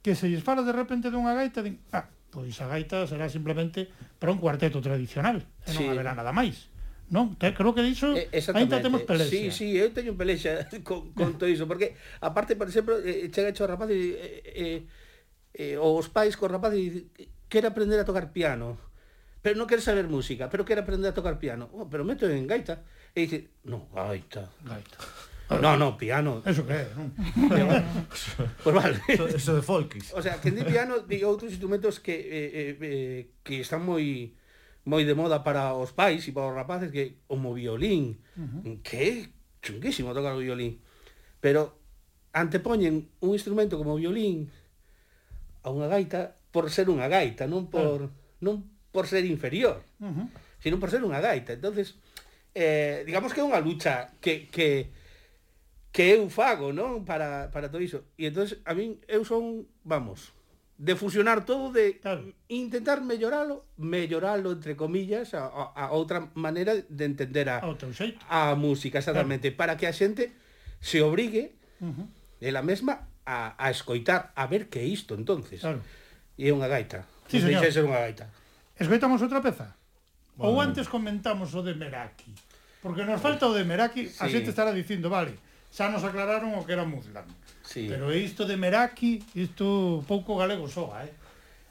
que se lles fala de repente dunha gaita, din, ah, pois a gaita será simplemente para un cuarteto tradicional, e non sí. haberá nada máis. Non, te, creo que diso eh, ainda temos pelexa. Sí, sí, eu teño pelexa con, con todo iso, porque aparte, por exemplo, eh, eh chega hecho o rapaz e eh, eh, eh, os pais co rapaz e quere aprender a tocar piano, pero non quere saber música, pero quere aprender a tocar piano. Oh, pero meto en gaita. E dice, no, gaita. Gaita. No, no, piano. Eso que é, non? pois pues vale. Eso, eso de folkis. O sea, que di piano, di outros instrumentos que eh, eh, eh, que están moi moi de moda para os pais e para os rapaces que como violín, uh -huh. que é chunguísimo tocar o violín. Pero antepoñen un instrumento como o violín a unha gaita por ser unha gaita, non por claro. non por ser inferior, uh -huh. sino por ser unha gaita. Entonces, eh, digamos que é unha lucha que que que eu fago, non? Para, para todo iso. E entón, a min, eu son, vamos, de fusionar todo, de claro. intentar melloralo, melloralo entre comillas, a, a, a outra maneira de entender a, a, a música, exactamente, claro. para que a xente se obrigue uh -huh. ela mesma a, a escoitar, a ver que é isto, entonces. Claro. E é unha gaita. Sí, non deixa ser unha gaita. Escoitamos outra peza? Bueno. Ou antes comentamos o de Meraki? Porque nos falta o de Meraki, sí. a xente estará dicindo, vale, xa nos aclararon o que era Muzlan. Sí. Pero isto de Meraki, isto pouco galego soa, eh?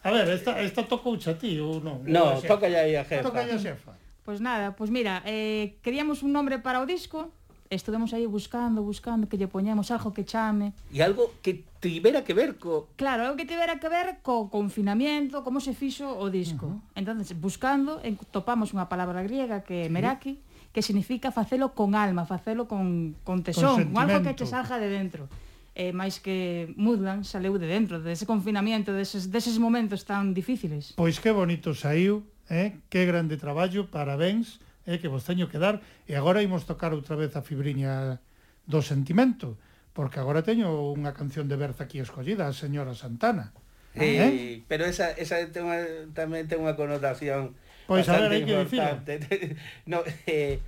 A ver, esta, esta toca a ti ou non? No, no toca aí a xefa. Toca a xefa. Pois pues nada, pois pues mira, eh, queríamos un nombre para o disco, estuvemos aí buscando, buscando que lle poñemos algo que chame. E algo que tivera que ver co... Claro, algo que tivera que ver co confinamiento, como se fixo o disco. Uh -huh. Entonces, buscando, topamos unha palabra griega que é meraki que significa facelo con alma, facelo con, con tesón, con, algo que che salga de dentro. Eh, máis que Mudland saleu de dentro, dese confinamiento, deses, deses momentos tan difíciles. Pois que bonito saiu, eh? que grande traballo, parabéns, eh? que vos teño que dar. E agora imos tocar outra vez a fibriña do sentimento, porque agora teño unha canción de Berza aquí escollida, a señora Santana. Sí, eh? pero esa, esa ten unha, tamén ten unha connotación Pois a ver, hai que dicir. no, eh,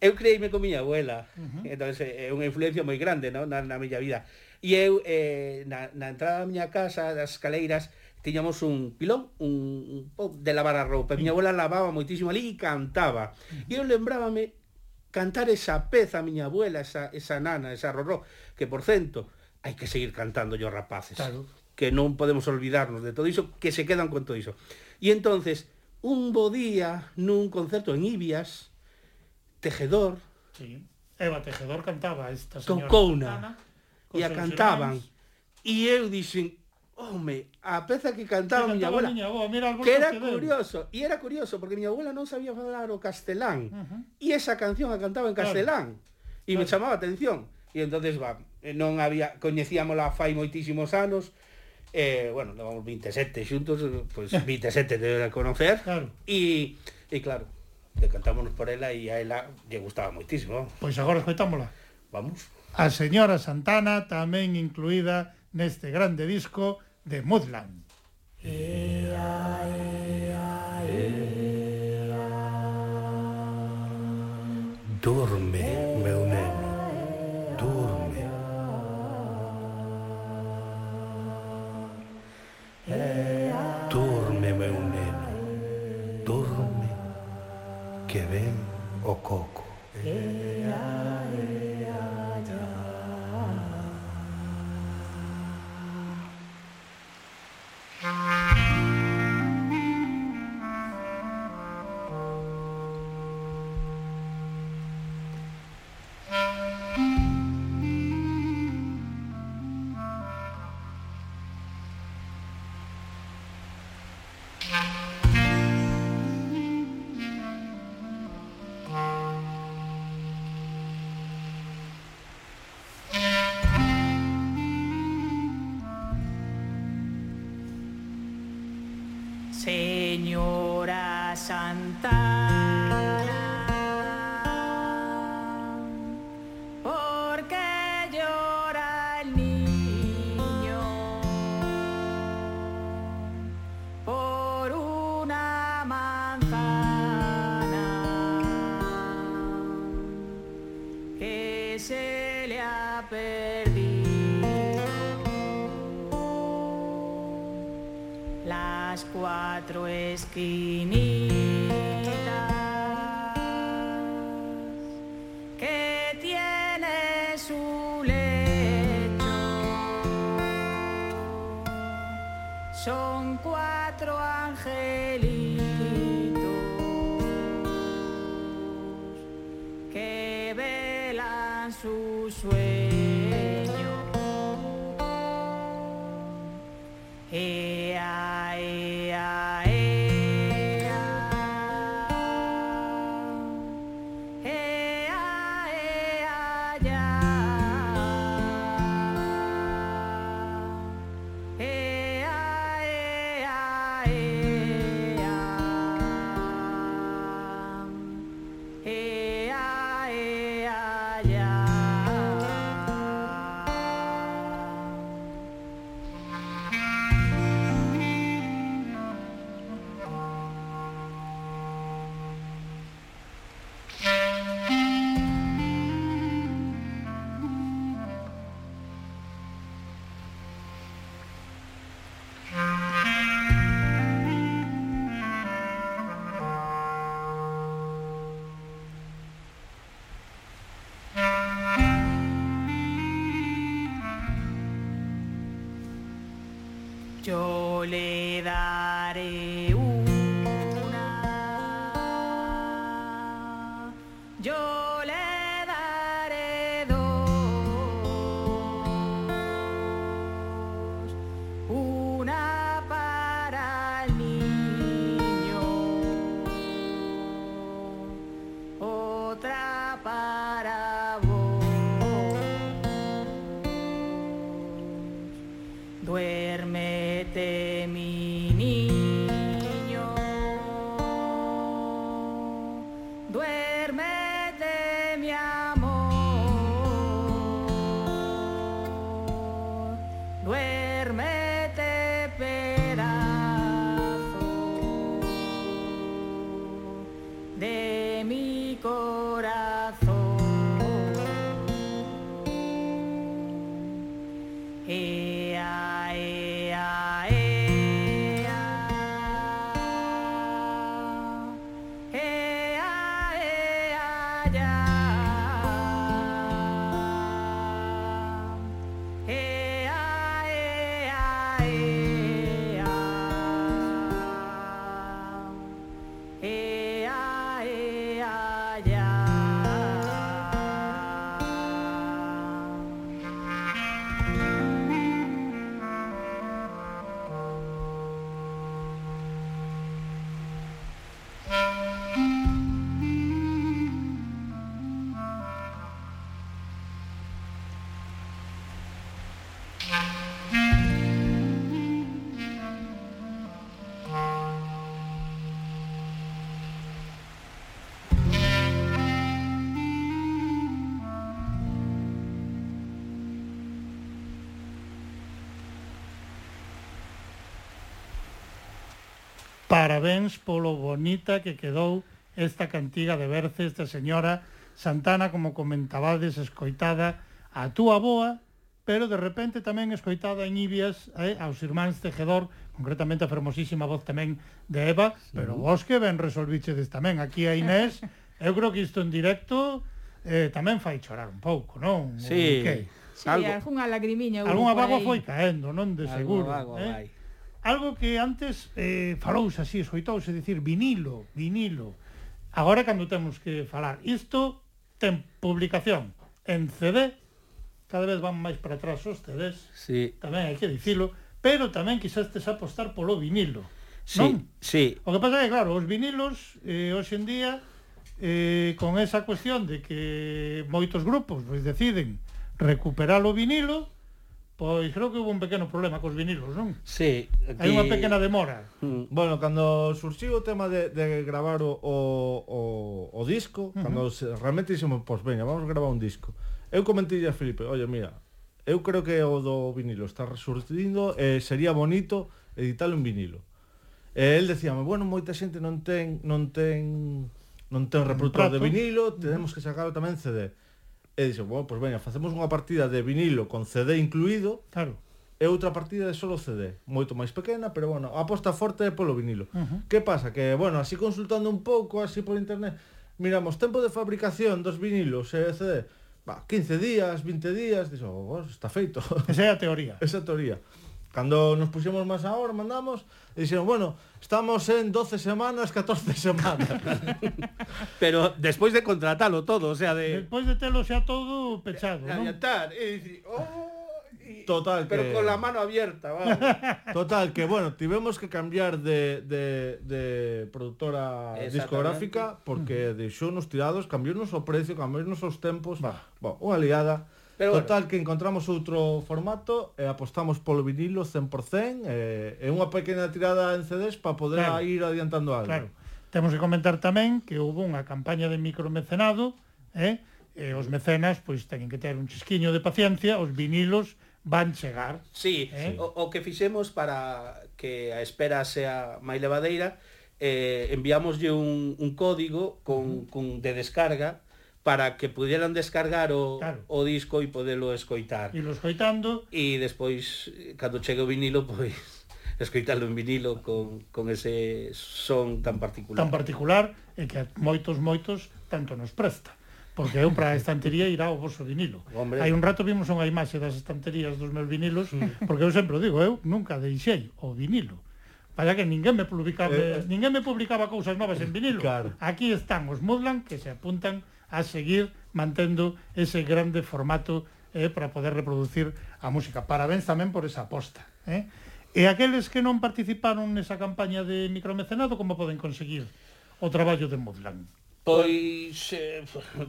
eu creíme con miña abuela, uh -huh. entón é unha influencia moi grande no? na, na miña vida. E eu, eh, na, na entrada da miña casa, das escaleiras, tiñamos un pilón, un, un de lavar a roupa. Miña abuela lavaba moitísimo ali e cantaba. E eu lembrábame cantar esa peza a miña abuela, esa, esa nana, esa rorró, que por cento, hai que seguir cantando yo rapaces. Claro. Que non podemos olvidarnos de todo iso, que se quedan con todo iso. E entonces, un bo día nun concerto en Ibias, Tejedor. Sí. Eva Tejedor cantaba esta señora. Tocouna. E a cantaban. E eu dixen, home, a peza que cantaba, que cantaba miña abuela, miña abuela que era que curioso, e era curioso, porque miña abuela non sabía falar o castelán, uh -huh. e esa canción a cantaba en castelán, e claro. me chamaba a atención, e entonces, va, eh, non había, coñecíamola fai moitísimos anos, eh, bueno, levamos 27 xuntos, pois pues, 27 de conocer, claro. e, e claro, decantámonos por ela e a ela lle gustaba moitísimo. Pois agora escoitámola. Vamos. A señora Santana tamén incluída neste grande disco de Mudland. Ea, ea, ea. Dorme. occur. Yo le daré parabéns polo bonita que quedou esta cantiga de verces de señora Santana, como comentabades, escoitada a túa boa, pero de repente tamén escoitada en Ibias eh, aos irmáns Tejedor, concretamente a fermosísima voz tamén de Eva, sí. pero vos que ben resolvichedes tamén aquí a Inés, eu creo que isto en directo eh, tamén fai chorar un pouco, non? Sí. que... Sí, algo, algunha lagrimiña. Algunha vago foi caendo, non de seguro. Algo vago eh? vai algo que antes eh, falouse así, escoitouse, dicir vinilo, vinilo. Agora cando temos que falar isto, ten publicación en CD, cada vez van máis para atrás os CDs, sí. tamén hai que dicilo, pero tamén quisestes apostar polo vinilo. Sí, non? sí. O que pasa é que, claro, os vinilos, eh, hoxe en día, eh, con esa cuestión de que moitos grupos pois, deciden recuperar o vinilo, Pois creo que hubo un pequeno problema cos vinilos, non? Sí. Aquí... Hai unha pequena demora. Mm. Bueno, cando surxiu o tema de, de gravar o, o, o, o disco, uh -huh. cando se, realmente dixemos, pois veña, vamos a gravar un disco. Eu comentei a Felipe, oye, mira, eu creo que o do vinilo está resurtindo, eh, sería bonito editar un vinilo. E el decíame, bueno, moita xente non ten non ten non ten reproductor de vinilo, tenemos que sacar tamén CD e dixo, bueno, pois pues veña, facemos unha partida de vinilo con CD incluído claro. e outra partida de solo CD, moito máis pequena, pero bueno, a aposta forte é polo vinilo. Uh -huh. Que pasa? Que, bueno, así consultando un pouco, así por internet, miramos tempo de fabricación dos vinilos e CD, va, 15 días, 20 días, dixo, oh, está feito. Esa é a teoría. Esa é a teoría. Cando nos puxemos máis a hora, mandamos, e dixeron, bueno, estamos en 12 semanas, 14 semanas. Pero despois de contratalo todo, o sea, de... Despois de telo xa todo pechado, non? Adiantar, e dicir, oh, Total pero que... con la mano abierta, vamos. Total, que bueno, tivemos que cambiar de, de, de productora discográfica porque deixounos tirados, cambiounos o precio, cambiounos os tempos, bah. Bah, unha liada. Pero Total, bueno. que encontramos outro formato e apostamos polo vinilo 100% e, e unha pequena tirada en CDs para poder claro. ir adiantando algo. Claro. Temos que comentar tamén que houve unha campaña de micromecenado eh? e os mecenas pois teñen que ter un chisquiño de paciencia, os vinilos van chegar. Sí, eh? o, o que fixemos para que a espera sea máis levadeira eh, enviámoslle un, un código con, con de descarga para que pudieran descargar o, claro. o disco e podelo escoitar. E lo escoitando. E despois, cando chegue o vinilo, pois escoitalo en vinilo con, con ese son tan particular. Tan particular e que moitos, moitos, tanto nos presta. Porque eu para a estantería irá o vosso vinilo. Hombre. Hai un rato vimos unha imaxe das estanterías dos meus vinilos, porque eu sempre digo, eu nunca deixei o vinilo. Vaya que ninguén me publicaba, eh, eh. ninguén me publicaba cousas novas en vinilo. Claro. Aquí están os Mudland que se apuntan a seguir mantendo ese grande formato eh, para poder reproducir a música. Parabéns tamén por esa aposta. Eh? E aqueles que non participaron nesa campaña de micromecenado, como poden conseguir o traballo de Modlan? Pois eh,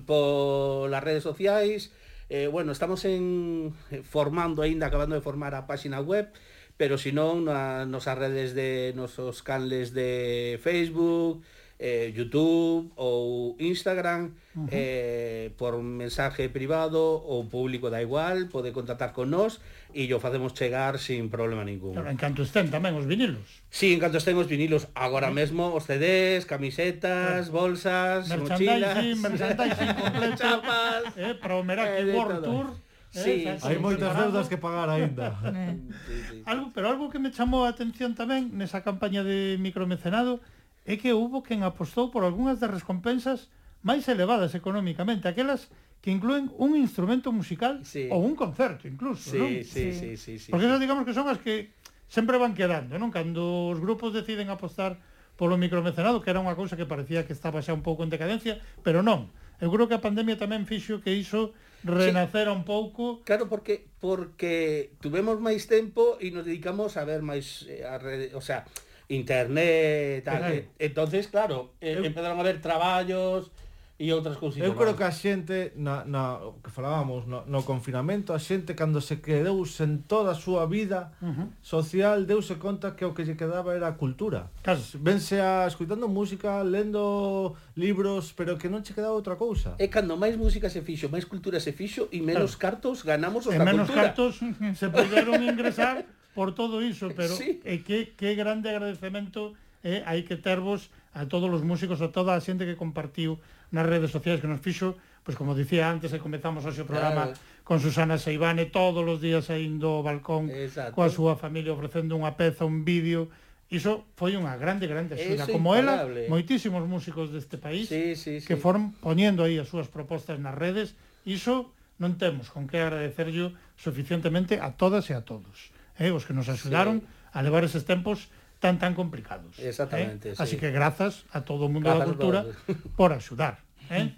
polas redes sociais, eh, bueno, estamos en eh, formando aínda, acabando de formar a páxina web, pero senón nas nosas redes de nosos canles de Facebook, eh, YouTube ou Instagram uh -huh. eh, por mensaje privado ou público da igual, pode contactar con nós e yo facemos chegar sin problema ningún. Claro, en canto estén tamén os vinilos. Sí, en canto estén os vinilos. Agora mesmo os CDs, camisetas, bolsas, mochilas, merchandising completo, chapas, eh, para o Meraki eh, World todo. Tour. Eh, sí, eh, hai moitas deudas que pagar aínda. Eh. sí, sí. Algo, pero algo que me chamou a atención tamén nesa campaña de micromecenado é que houbo quen apostou por algunhas das recompensas máis elevadas económicamente, aquelas que incluen un instrumento musical sí. ou un concerto incluso, sí, non? Sí, sí, sí, sí, Porque esas digamos que son as que sempre van quedando, non? Cando os grupos deciden apostar polo micromecenado, que era unha cousa que parecía que estaba xa un pouco en decadencia, pero non. Eu creo que a pandemia tamén fixo que iso renacera sí. un pouco. Claro, porque porque tuvemos máis tempo e nos dedicamos a ver máis eh, a, o sea, internet, tal. Entonces, claro, eu... empezaron a haber traballos e outras cousas. Eu creo que a xente na, na que falábamos no, no confinamento, a xente cando se quedou sen toda a súa vida uh -huh. social, deuse conta que o que lle quedaba era a cultura. Claro. Vense a escuitando música, lendo libros, pero que non che quedaba outra cousa. E cando máis música se fixo, máis cultura se fixo e menos claro. cartos ganamos os e menos cultura. menos cartos se poderon ingresar por todo iso, pero sí. e que, que grande agradecemento eh, hai que tervos a todos os músicos, a toda a xente que compartiu nas redes sociais que nos fixo, pois como dicía antes, e comezamos hoxe o programa claro. con Susana Seibane, todos os días saindo ao balcón Exacto. coa súa familia ofrecendo unha peza, un vídeo, Iso foi unha grande, grande axuda. Como ela, moitísimos músicos deste país sí, sí, sí. que foron poñendo aí as súas propostas nas redes. Iso non temos con que agradecerllo suficientemente a todas e a todos eh, os que nos axudaron sí. a levar eses tempos tan tan complicados. Eh? Exactamente, eh? sí. Así que grazas a todo o mundo grazas da cultura todos. por axudar, eh?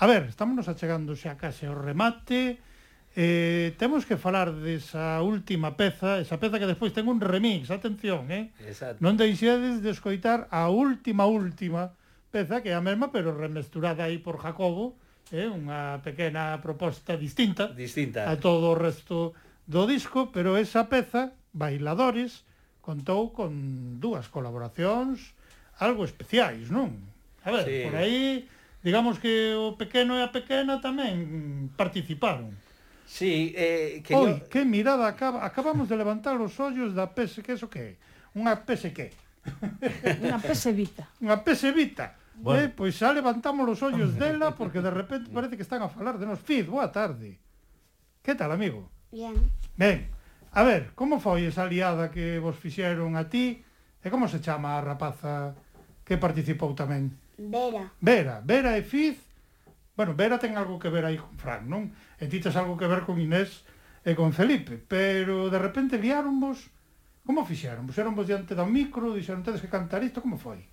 A ver, estamos achegando xa case ao remate. Eh, temos que falar desa última peza, esa peza que despois ten un remix, atención, eh? Exacto. Non deixedes de escoitar a última última peza que é a mesma pero remesturada aí por Jacobo, eh, unha pequena proposta distinta, distinta. a todo o resto do disco, pero esa peza, Bailadores, contou con dúas colaboracións algo especiais, non? A ver, sí. por aí, digamos que o pequeno e a pequena tamén participaron. Sí, eh, que Oi, yo... que mirada, acaba, acabamos de levantar os ollos da PS, que eso que é? Unha PS que? Unha PS Vita. Unha PS Vita. Bueno. Eh, pois xa levantamos os ollos dela porque de repente parece que están a falar de nos. Fid, boa tarde. Que tal, amigo? Bien. Ben, a ver, como foi esa aliada que vos fixeron a ti e como se chama a rapaza que participou tamén? Vera. Vera, Vera e Fiz. Bueno, Vera ten algo que ver aí con Fran, non? E ti tes algo que ver con Inés e con Felipe, pero de repente liáronvos Como fixeron? Puseronvos diante do micro, dixeron tedes que cantar isto, como foi?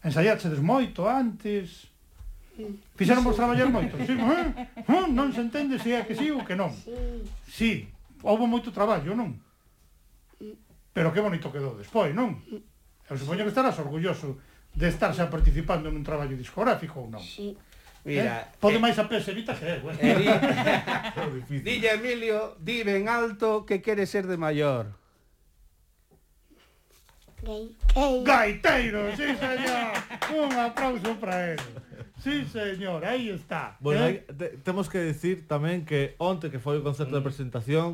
Ensaiáchedes moito antes? Fixaron vos traballar moito? Sí, eh? eh? Non se entende se é que sí ou que non. Sí, houve moito traballo, non? Pero que bonito quedou despois, non? Eu supoño que estarás orgulloso de estar xa participando nun traballo discográfico ou non? Sí. Eh? Mira, eh? Pode eh, máis a peserita que é, bueno. Eh, Dille Emilio, di ben alto que quere ser de maior. Gaiteiro. Gaiteiro, sí, señor. Un aplauso para ele. Sí, señor, aí está. Bueno, eh? hai, te, temos que decir tamén que onte que foi o concerto de mm. presentación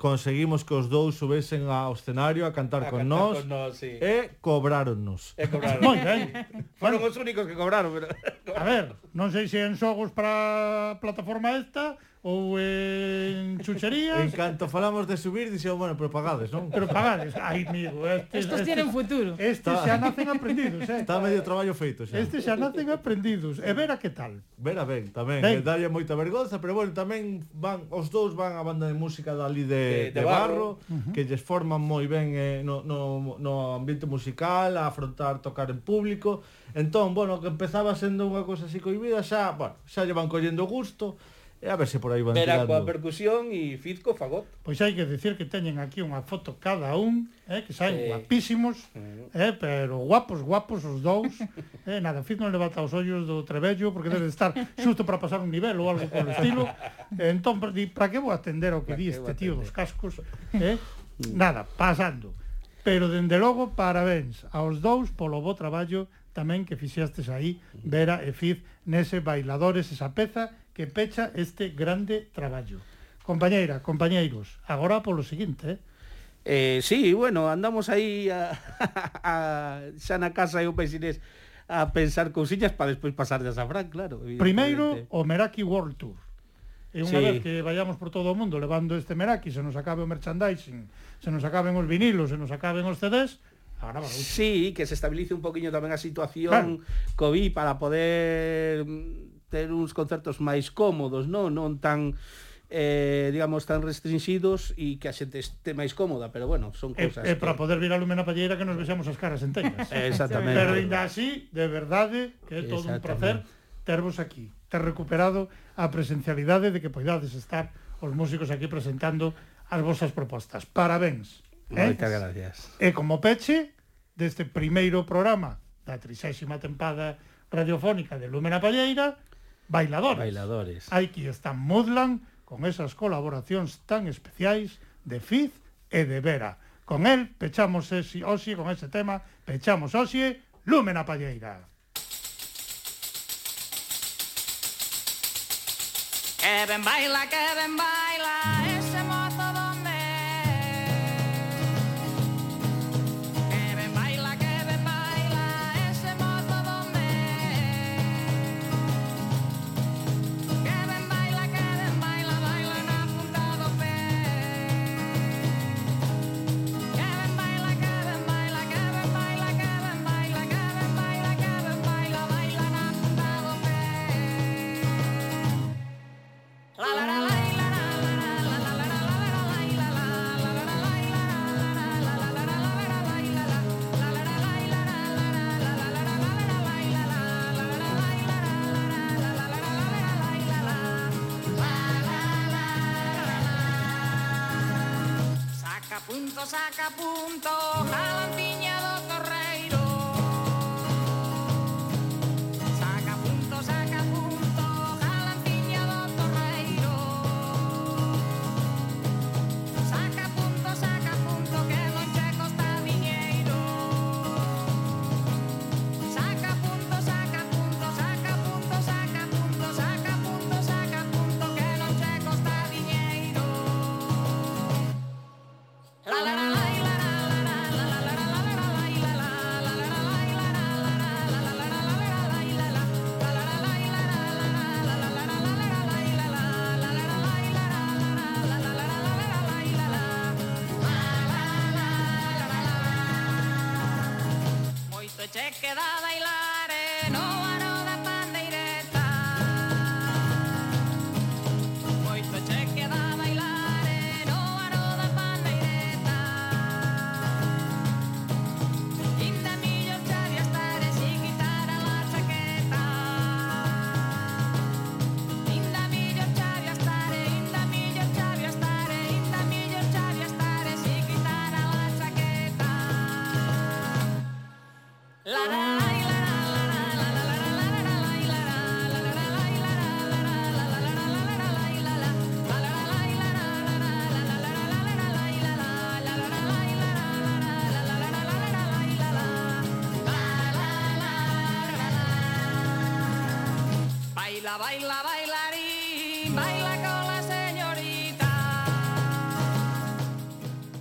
conseguimos que os dous subesen ao escenario a cantar, a con, cantar nós, con nós sí. e cobráronnos. E cobraron. Moi ben. Foron os únicos que cobraron, pero... A ver, non sei se en xogos para a plataforma esta ou en chucherías. En canto falamos de subir, dixeron, oh, bueno, pero pagades, non? Pero pagades, ai, amigo. Estes, Estos tienen futuro. Estes xa nacen aprendidos, eh. Está medio traballo feito xa. Estes xa nacen aprendidos. E vera que tal. Vera ben, tamén. Ben. Que dalle moita vergonza, pero bueno, tamén van, os dous van a banda de música dali de, de, de, de Barro, barro uh -huh. que lles forman moi ben eh, no, no, no ambiente musical, a afrontar tocar en público. Entón, bueno, que empezaba sendo unha cousa así coibida, xa, bueno, xa lle van collendo gusto, E a ver se por aí van Vera tirando. coa percusión e Fizco fagot. Pois hai que decir que teñen aquí unha foto cada un, eh, que saen sí. guapísimos, mm. eh, pero guapos, guapos os dous. eh, nada, Fizco non levanta os ollos do trebello porque debe de estar xusto para pasar un nivel ou algo polo estilo. Eh, entón, para que vou atender ao que di este tío dos cascos? Eh? Nada, pasando. Pero, dende logo, parabéns aos dous polo bo traballo tamén que fixestes aí, Vera e Fiz, nese Bailadores, esa peza, que pecha este grande traballo. Compañeira, compañeiros, agora polo seguinte, eh? Eh, sí, bueno, andamos aí a, a, xa na casa e o peixinés a pensar cousiñas para despois pasar a Fran, claro. Primeiro, o Meraki World Tour. E unha sí. vez que vayamos por todo o mundo levando este Meraki, se nos acabe o merchandising, se nos acaben os vinilos, se nos acaben os CDs, Agora sí, que se estabilice un poquinho tamén a situación claro. COVID para poder ter uns concertos máis cómodos, non, non tan eh, digamos, tan restringidos e que a xente este máis cómoda, pero bueno, son cousas... E, e que... para poder vir a Lumena Palleira que nos vexamos as caras enteñas. Exactamente. Pero ainda así, de verdade, que é todo un placer tervos aquí, ter recuperado a presencialidade de que poidades estar os músicos aquí presentando as vosas propostas. Parabéns. Eh? Moitas gracias. E como peche deste primeiro programa da 30 tempada radiofónica de Lumena Palleira, Bailadores. Bailadores. Hai que están modlan con esas colaboracións tan especiais de Fiz e de Vera. Con el pechamos ese oxe, con ese tema, pechamos oxe, Lumen a Palleira. Que ben baila, que ben baila. Saca punto,